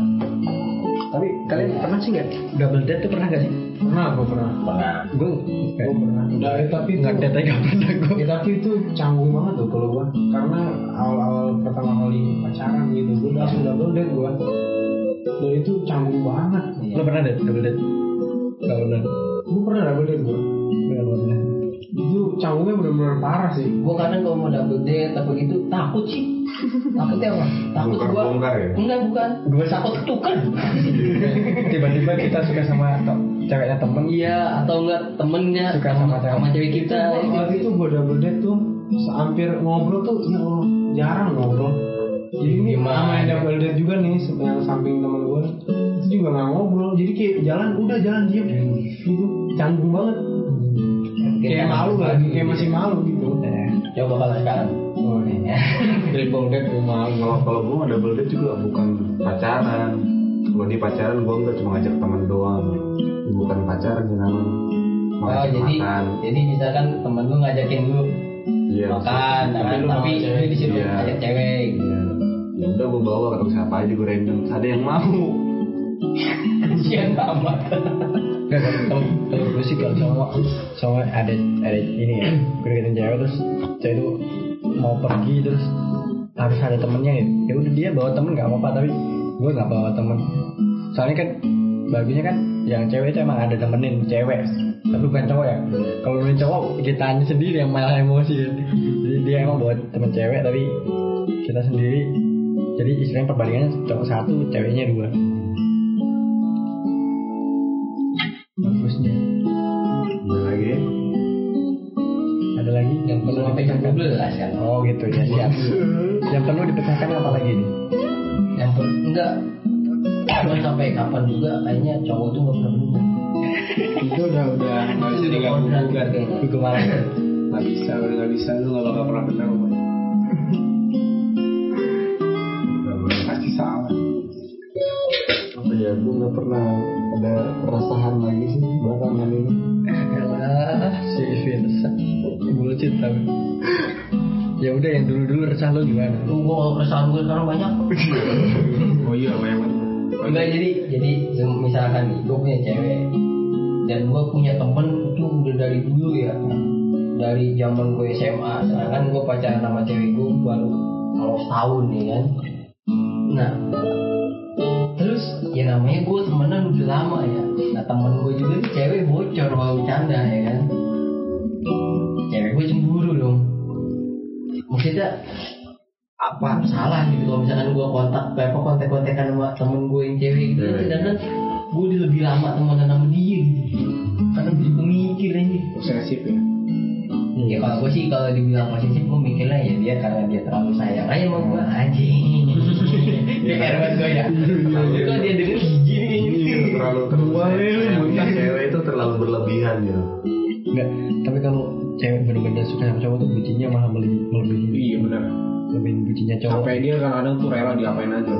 Speaker 1: Tapi kalian pernah sih nggak? Double date tuh pernah gak sih?
Speaker 3: Pernah, gue pernah.
Speaker 4: pernah
Speaker 1: Gue
Speaker 3: Gue pernah. Udah, eh, tapi itu,
Speaker 1: nggak gak pernah gue.
Speaker 3: ya, tapi itu canggung banget tuh kalau gue. Karena awal-awal pertama kali pacaran gitu, gue langsung double date gue. Dan itu canggung banget.
Speaker 1: Lo pernah date double date? Gak pernah.
Speaker 3: Gue pernah double date gue.
Speaker 1: Gak pernah.
Speaker 3: Itu canggungnya benar-benar parah sih.
Speaker 4: gue kadang kalau mau double date apa gitu takut sih takutnya apa takut gue
Speaker 2: Bongkar-bongkar ya?
Speaker 4: enggak bukan gue takut ketuker
Speaker 1: Tiba-tiba kita suka sama to- ceweknya temen.
Speaker 4: iya atau enggak temennya
Speaker 1: Suka sama cewek.
Speaker 4: sama cewek kita
Speaker 3: Itu waktu itu gue double date tuh hampir ngobrol tuh ya Allah, jarang ngobrol. Jadi ini sama yang double date juga nih yang samping teman gue itu juga nggak ngobrol. Jadi kayak jalan udah jalan diem gitu canggung banget. Kayak malu lagi, kayak masih malu gitu.
Speaker 4: coba kalau sekarang
Speaker 3: Oh,
Speaker 1: Triple date gue mau.
Speaker 2: Kalau kalau gue mah double date juga bukan pacaran. Kalau di pacaran gue enggak cuma ngajak teman doang. Bukan pacaran sih namanya. Mau
Speaker 4: oh jadi
Speaker 2: makan.
Speaker 4: jadi misalkan temen lu ngajakin lu
Speaker 2: Iya.
Speaker 4: makan
Speaker 3: Tapi
Speaker 4: tapi,
Speaker 3: lu
Speaker 4: tapi
Speaker 3: mau cewek.
Speaker 4: lu disuruh
Speaker 2: Iya.
Speaker 4: ngajak cewek
Speaker 2: Iya. Ya udah gue bawa atau siapa aja gue random. Ada yang mau.
Speaker 4: kasihan amat
Speaker 1: kalau kalau gue sih kalau sama sama ada ada ini ya gue deketin cewek terus cewek itu mau pergi terus harus ada temennya ya ya udah dia bawa temen nggak apa-apa tapi gue nggak bawa temen. Soalnya kan bagusnya kan yang cewek itu emang ada temenin cewek tapi bukan cowok ya. Kalau nemenin cowok kita hanya sendiri yang malah emosi ya. jadi dia emang bawa temen cewek tapi kita sendiri jadi istilahnya perbandingannya cowok satu ceweknya dua dipecahkan apa lagi nih?
Speaker 4: yang perlu enggak. Cuman sampai kapan juga kayaknya cowok tuh nggak pernah bener
Speaker 3: itu udah udah nggak bisa digabung gugat
Speaker 4: kayaknya.
Speaker 1: Gue kemarin.
Speaker 3: Nggak bisa udah nggak bisa. Lu nggak bakal pernah benar Bang. pasti salah.
Speaker 2: Apa ya? Gue nggak pernah ada perasaan lagi
Speaker 1: resah lo gimana?
Speaker 4: Tuh gua keresahan gue sekarang banyak.
Speaker 3: Oh iya banyak
Speaker 4: Enggak jadi jadi misalkan nih gue punya cewek. Dan gue punya temen itu udah dari dulu ya. Dari zaman gue SMA sedangkan gue pacaran sama cewek gue baru kalau setahun nih kan? Nah terus ya namanya gue temenan udah lama ya. Nah temen gue juga nih cewek bocor kalau bercanda ya kan? Cewek gue cemburu dong maksudnya apa salah gitu kalau misalkan gue kontak apa kontak kontekan sama temen gue yang cewek gitu
Speaker 2: Cewek,
Speaker 4: sedangkan gue udah lebih lama temenan sama dia gitu. Karena gue juga mikir aja.
Speaker 3: Posesif ya?
Speaker 4: Ya kalau gue sih kalau dibilang posesif gue mikirnya ya dia karena dia terlalu sayang aja sama gue anjing. Dia kayak banget gue ya. Kok dia denger gigi nih
Speaker 2: Iya, terlalu terlalu sayang cewek itu terlalu berlebihan ya.
Speaker 1: Enggak. Tapi kalau cewek bener-bener suka sama cowok tuh bucinnya malah melebihi melebihi.
Speaker 3: Iya benar
Speaker 1: melebihi bucinnya cowok.
Speaker 3: sampai dia kadang-kadang tuh rela diapain aja.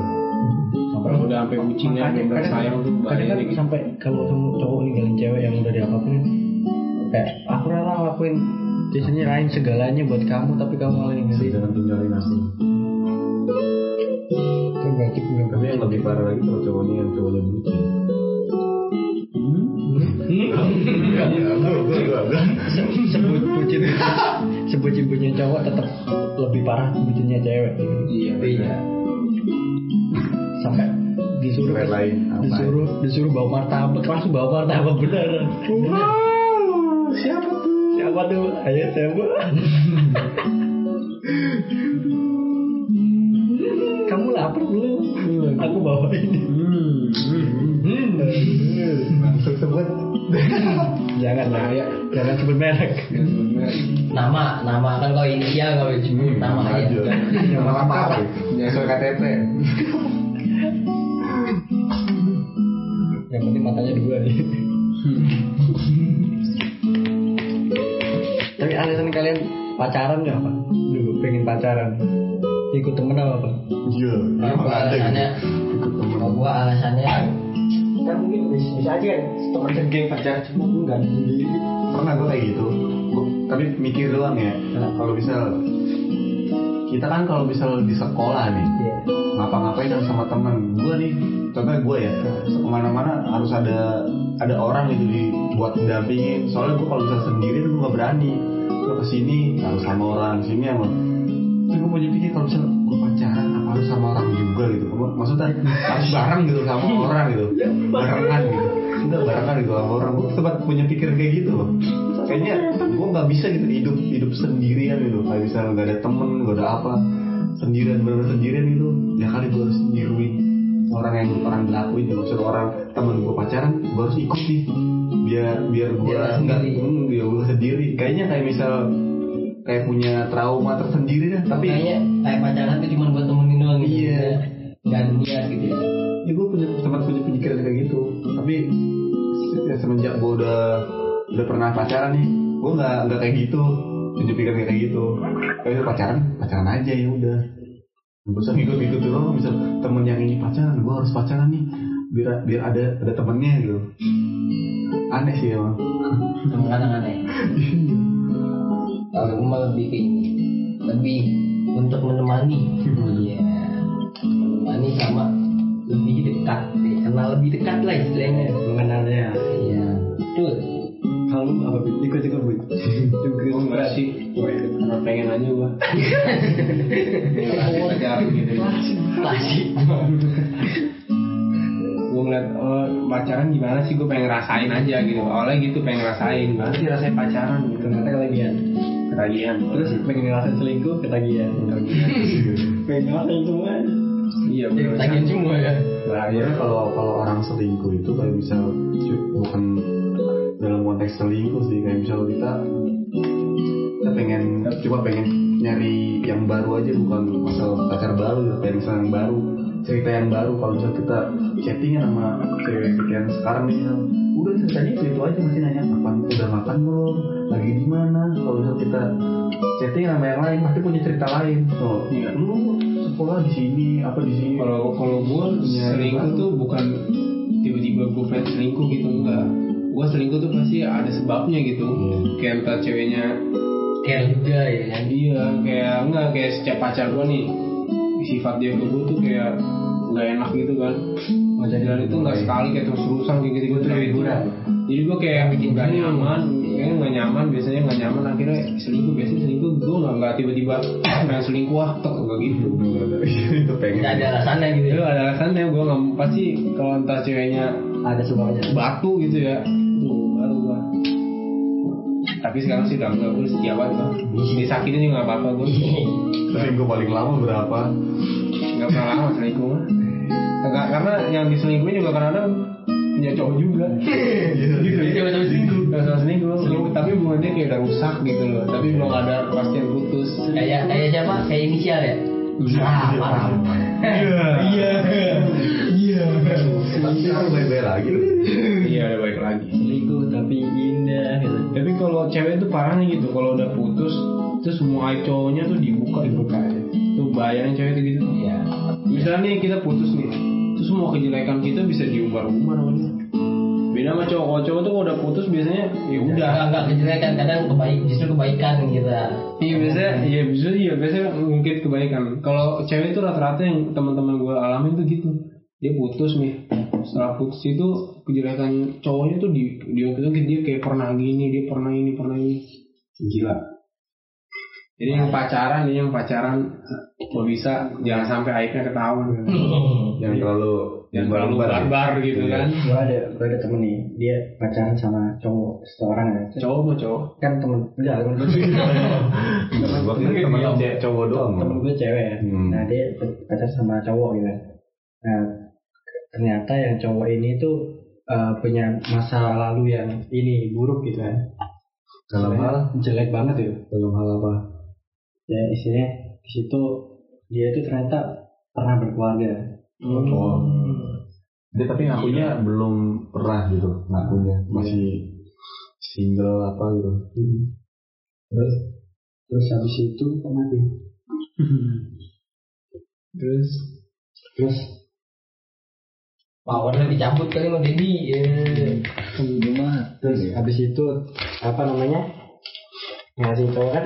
Speaker 3: Kalau udah sampai bucinnya bener sayang tuh
Speaker 1: kadang
Speaker 3: bahaya
Speaker 1: kan
Speaker 3: gitu.
Speaker 1: sampai kalau kamu cowok ninggalin cewek yang udah diapa-apain kayak aku rela lakuin. Biasanya lain segalanya buat kamu tapi kamu malah ninggalin.
Speaker 2: Jangan tinggalin aku.
Speaker 1: gue
Speaker 2: Tapi yang lebih parah lagi kalau cowoknya yang cowoknya bucin. Enggak,
Speaker 1: sebut bucin sebucin bucin cowok tetap lebih parah bucinnya cewek.
Speaker 3: Iya
Speaker 4: iya
Speaker 1: sampai disuruh
Speaker 2: Relain apa?
Speaker 1: disuruh disuruh bawa martabak. Langsung bawa martabak beneran
Speaker 2: Siapa tuh?
Speaker 1: siapa tuh? Ayo siapa? Kamu lapar belum? Aku bawa ini
Speaker 2: Langsung sebut.
Speaker 1: Jangan lah ya jangan. sebut merek.
Speaker 4: Nama nama kan kalau inisial kalau disebut nama aja.
Speaker 2: Nama apa?
Speaker 3: ya soal KTP
Speaker 1: yang penting matanya dua nih. Tapi alasan kalian pacaran nggak pak? Dulu pengen pacaran. Ikut temen apa pak?
Speaker 2: Iya, ada?
Speaker 4: alasannya,
Speaker 2: gitu.
Speaker 4: kalau gua alasannya
Speaker 1: kan mungkin. Bisa, bisa aja kan? Temen dan geng pacaran cuma enggak sendiri.
Speaker 2: Pernah gue kayak gitu. Gua, tapi mikir doang ya. Kalau misal kita kan kalau misal di sekolah nih,
Speaker 1: Iya.
Speaker 2: ngapa-ngapain harus sama temen gue nih? Contohnya gue ya ke mana-mana harus ada ada orang gitu dibuat dampingin soalnya gue kalau bisa sendiri tuh gue gak berani. Gue ke sini harus sama orang sini sama gue punya pikir kalau misal gue pacaran apa harus sama orang juga gitu. Maksudnya harus bareng gitu sama orang gitu. Barengan gitu. Udah barengan gitu sama orang. Gue sempat punya pikir kayak gitu. Loh kayaknya gue nggak bisa gitu hidup hidup sendirian gitu. Kayak misal gak ada temen gak ada apa. Sendirian benar sendirian gitu. Ya kali gue harus niruin orang yang orang dilakuin gitu. Maksud orang temen gue pacaran gue harus ikut nih. Biar biar gue nggak hmm, biar gue sendiri. Kayaknya kayak misal kayak punya trauma tersendiri dah. Tapi
Speaker 4: kayaknya kayak pacaran tuh cuma buat temenin doang gitu.
Speaker 2: Iya.
Speaker 4: Nggak ada niat gitu ya.
Speaker 2: ya gue punya sempat punya pemikiran kayak gitu. Tapi ya, semenjak gue udah udah pernah pacaran nih gue nggak nggak kayak gitu. Punya pikiran kayak gitu. Kayak pacaran pacaran aja ya udah. Gak usah ngikut-ngikut dulu misal temen yang ini pacaran gue harus pacaran nih. Biar biar ada ada temennya gitu. Aneh sih emang.
Speaker 4: Kadang-kadang aneh. Kalau gue mah lebih ke ini, lebih untuk menemani. Iya. Menemani sama lebih dekat, kenal lebih dekat lah istilahnya.
Speaker 1: mengenalnya
Speaker 4: Iya. Betul.
Speaker 1: kalau lu apa Bit? ikut ikut Bit.
Speaker 3: Gue enggak sih, karena pengen aja gue.
Speaker 4: Klasik.
Speaker 3: Gue ngeliat oh, pacaran gimana sih, gue pengen ngerasain aja gitu. Awalnya gitu pengen ngerasain, gimana sih rasanya pacaran gitu.
Speaker 1: ternyata kelagian
Speaker 3: Ketagihan.
Speaker 1: terus pengen ngerasain selingkuh ketagihan pengen ngerasain semua
Speaker 3: Iya, bener.
Speaker 4: Tagihan semua ya.
Speaker 2: Nah, akhirnya kalau kalau orang selingkuh itu kayak cu- bukan dalam konteks selingkuh sih kayak misal kita kita pengen cuma pengen nyari yang baru aja bukan masalah pacar baru kayak misal yang baru cerita yang baru kalau misal kita chattingan sama cewek yang sekarang nih misal, udah ceritanya itu aja masih nanya kapan udah makan belum lagi di mana kalau misal kita chatting sama yang lain pasti punya cerita lain oh
Speaker 3: Iya.
Speaker 2: lu sekolah di sini apa di sini
Speaker 3: Kalau kalau gue
Speaker 2: Iya,
Speaker 3: selingkuh tuh bukan tiba-tiba gue pengen selingkuh gitu enggak. Gue selingkuh tuh pasti ada sebabnya gitu. Kayak entah ceweknya
Speaker 4: Care juga ya kan.
Speaker 3: Iya, kayak enggak kayak setiap pacar gue nih sifat dia ke gue tuh kayak nggak enak gitu kan. Dan itu nggak sekali kayak terus terusan kayak gitu gitu. Jadi gue kayak bikin nggak nyaman, kayaknya nggak nyaman. Biasanya nggak nyaman akhirnya selingkuh. Biasanya selingkuh gue nggak nggak tiba-tiba pengen selingkuh ah tok nggak gitu.
Speaker 2: itu pengen
Speaker 4: Nggak ada alasannya gitu ya.
Speaker 3: Ada alasannya gue nggak pasti kalau entah ceweknya
Speaker 1: ada sebabnya
Speaker 3: batu gitu ya. Baru gue. Tapi sekarang sih udah enggak, gue setia banget gue. Disakitin juga nggak apa-apa gue.
Speaker 2: Selingkuh paling lama berapa?
Speaker 3: Nggak pernah lama selingkuh mah. Karena yang diselingkuhin juga kadang-kadang punya cowok juga. gitu.
Speaker 4: Selingkuh.
Speaker 3: Sama selingkuh. selingkuh. Tapi hubungannya kayak udah rusak gitu loh. Tapi belum ada kepastian putus.
Speaker 4: Kayak kayak siapa? Kayak inisial ya. Ah, parah.
Speaker 3: Iya. Iya.
Speaker 2: Tapi kan baik-baik lagi.
Speaker 3: Iya udah baik lagi.
Speaker 1: selingkuh tapi indah gitu
Speaker 3: Tapi kalau cewek tuh parahnya gitu. Kalau udah putus, terus semua aib cowoknya tuh dibuka dibuka aja. Tuh bayangin cewek tuh gitu.
Speaker 4: Iya.
Speaker 3: Misalnya nih kita putus nih, semua kejelekan kita bisa diumbar-umbar namanya. Beda sama cowok, cowok tuh kalau udah putus biasanya ya udah.
Speaker 4: Enggak kejelekan kadang kebaik justru kebaikan kita.
Speaker 3: Iya biasanya, iya bisa iya biasanya mungkin kebaikan. Kalau cewek itu rata-rata yang teman-teman gue alamin tuh gitu. Dia putus nih. Setelah putus itu kejelekan cowoknya tuh di di waktu itu dia kayak pernah gini, dia pernah ini, pernah ini. Gila. Jadi yang pacaran, ini yang pacaran kalau bisa jangan sampai aibnya ketahuan.
Speaker 2: Yang terlalu
Speaker 3: Yang terlalu barbar gitu kan.
Speaker 1: gue ada gue ada temen nih dia pacaran sama cowok seorang ya
Speaker 3: Cowok mau cowok.
Speaker 1: kan temen enggak temen gue
Speaker 2: Gua kira temen lu cewek cowok doang.
Speaker 1: temen gue cewek ya
Speaker 2: Hmm.
Speaker 1: nah dia pacaran sama cowok gitu kan. nah ternyata yang cowok ini tuh eh, punya masa lalu yang ini buruk gitu kan
Speaker 2: Dalam hal
Speaker 1: jelek banget ya
Speaker 2: dalam hal apa?
Speaker 1: Ya istilahnya di situ dia itu ternyata pernah berkeluarga.
Speaker 2: Oh. Dia tapi ngakunya belum pernah gitu, ngakunya. Masih single apa gitu.
Speaker 1: terus terus habis itu mati?
Speaker 3: Terus?
Speaker 1: Terus?
Speaker 4: Powernya dicabut kali sama Dedi. Ya.
Speaker 1: terus habis itu apa namanya ngasih cowok kan?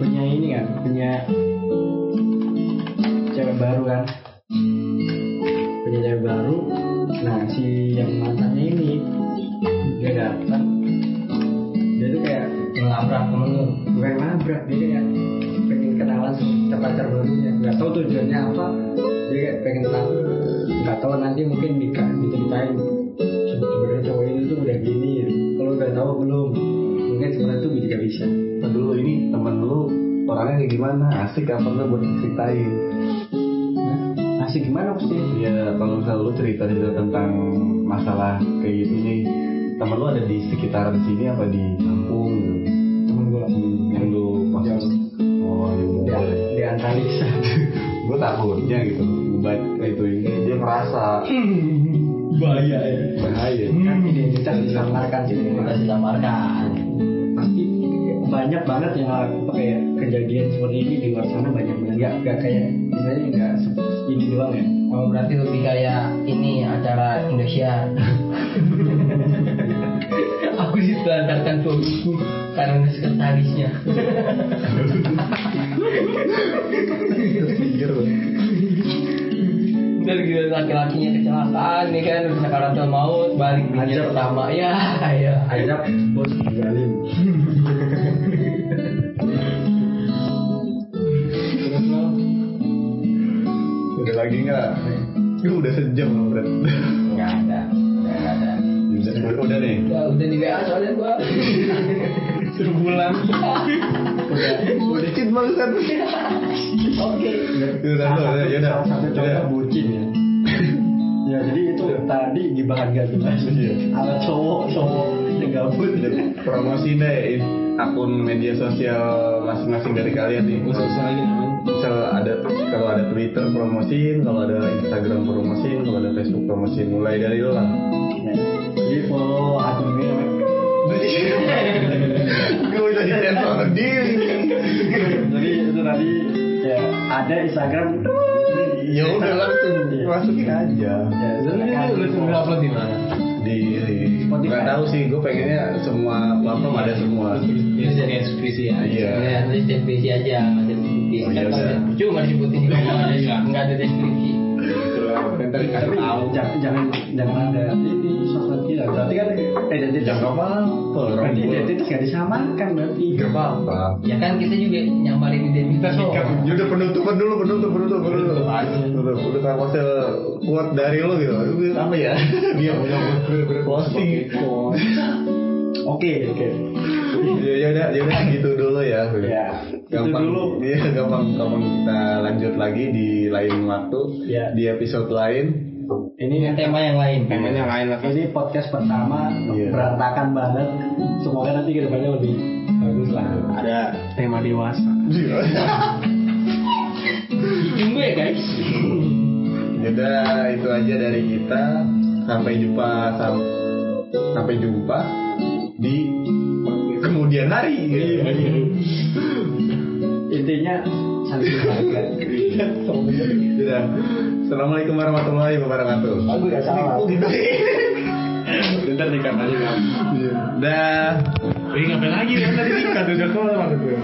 Speaker 1: Punya ini kan? Punya cewek baru kan? Punya cewek baru. Nah si yang mantannya ini dia datang. Dia tuh kayak
Speaker 4: Ngelabrak temen lu.
Speaker 1: bukan nabrak dia kayak pengen kenalan sama pacar barunya. Nggak tahu tujuannya apa. Dia kayak pengen tahu nggak tahu nanti mungkin nikah diceritain. Sebenarnya cowok ini tuh udah gini kalau udah tahu belum sebenarnya tuh juga bisa
Speaker 2: Nah, dulu ini temen lu orangnya kayak gimana? Asik apa enggak buat ceritain?
Speaker 1: asik gimana pasti
Speaker 2: Ya kalau misalnya lu cerita cerita tentang masalah kayak gitu nih, temen lu ada di sekitaran sini apa di kampung?
Speaker 1: temen gue
Speaker 2: Hmm, yang lu maksud? Oh ya
Speaker 1: di,
Speaker 2: udah.
Speaker 1: di analisa
Speaker 2: Gue takutnya gitu, buat itu ini dia ngerasa
Speaker 1: bahaya ya
Speaker 2: bahaya.
Speaker 1: kan identitas disamarkan sih
Speaker 4: Kita disamarkan.
Speaker 1: Banyak banget yang apa kayak kejadian seperti ini di luar sana banyak banget nggak nggak kayak misalnya nggak ini doang ya
Speaker 4: Oh berarti lebih kayak ini acara Indonesia. Aku ditelantarkan suamiku karena sekretarisnya. Ntar gitu laki-lakinya kecelakaan nih kan udah sakaratul maut balik
Speaker 1: Ajab.
Speaker 4: pertama. Ya ya.
Speaker 1: Ajak bos lo
Speaker 2: Udah lagi nggak? Gue udah sejam loh, Fred.
Speaker 4: nggak ada nggak ada.
Speaker 2: Udah, udah nih.
Speaker 4: ya, udah di WA soalnya gua.
Speaker 3: Sebulan.
Speaker 1: Udah.
Speaker 2: Udah.
Speaker 4: Oke
Speaker 2: Udah, udah, udah, udah.
Speaker 1: Bucin ya ya jadi itu tadi gibahan gak jelas
Speaker 2: Iya.
Speaker 1: ala cowok cowok yang gabut
Speaker 2: Promosi deh akun media sosial masing-masing dari kalian nih. Misal ada kalau ada Twitter promosiin, kalau ada Instagram promosiin, kalau ada Facebook promosiin. Mulai dari lo lah.
Speaker 1: jadi follow akun gue namanya
Speaker 2: Gue udah di sensor sendiri.
Speaker 1: jadi itu tadi ya ada Instagram
Speaker 2: Ya udah langsung masukin aja.
Speaker 1: ya,
Speaker 3: Tapi ini
Speaker 1: silakan.
Speaker 3: udah udah upload di mana?
Speaker 2: Di, di
Speaker 1: Spotify.
Speaker 2: nggak tahu sih, gue pengennya semua platform ada semua.
Speaker 3: Ini jadi ekspresi ya.
Speaker 2: Iya.
Speaker 4: ya tulis deskripsi aja ada deskripsi
Speaker 2: Oh, iya,
Speaker 4: cuma disebutin juga nggak ada
Speaker 3: Iya.
Speaker 4: nggak ada deskripsi
Speaker 1: tapi jangan jangan jangan ada ini sosmed kita berarti kan identitas
Speaker 2: Jangan apa-apa. orang
Speaker 1: berarti identitas gak disamakan berarti
Speaker 2: Gak apa-apa.
Speaker 4: ya kan kita juga nyamarin identitas
Speaker 3: Kita
Speaker 4: oh.
Speaker 2: Ya udah penutupan dulu, penutup, penutup, penutup. Penutup, udah kayak hasil kuat dari lo gitu. Itu apa ya? Dia punya closing.
Speaker 1: oke oke
Speaker 2: Ya ya udah, ya udah gitu dulu ya.
Speaker 1: ya
Speaker 2: Gampang,
Speaker 1: dulu
Speaker 2: Iya, gampang, gampang kita lanjut lagi di lain waktu,
Speaker 1: Ya.
Speaker 2: di episode lain.
Speaker 1: Ini
Speaker 4: ini tema yang lain
Speaker 3: Temanya lain lah.
Speaker 1: ini podcast pertama
Speaker 2: Iya.
Speaker 1: berantakan banget semoga nanti ke depannya lebih bagus lah
Speaker 3: Ada tema dewasa.
Speaker 4: tunggu ya guys
Speaker 2: Ya udah, itu aja dari kita. Sampai jumpa, sam- sampai jumpa di kemudian hari.
Speaker 1: intinya saling menghargai
Speaker 2: Sudah. Assalamualaikum warahmatullahi wabarakatuh.
Speaker 1: aku gak salah
Speaker 2: Oh gitu.
Speaker 3: Ntar dikat aja kan.
Speaker 2: Dah.
Speaker 3: Ini ngapain lagi kan tadi dikat udah keluar maksud gue.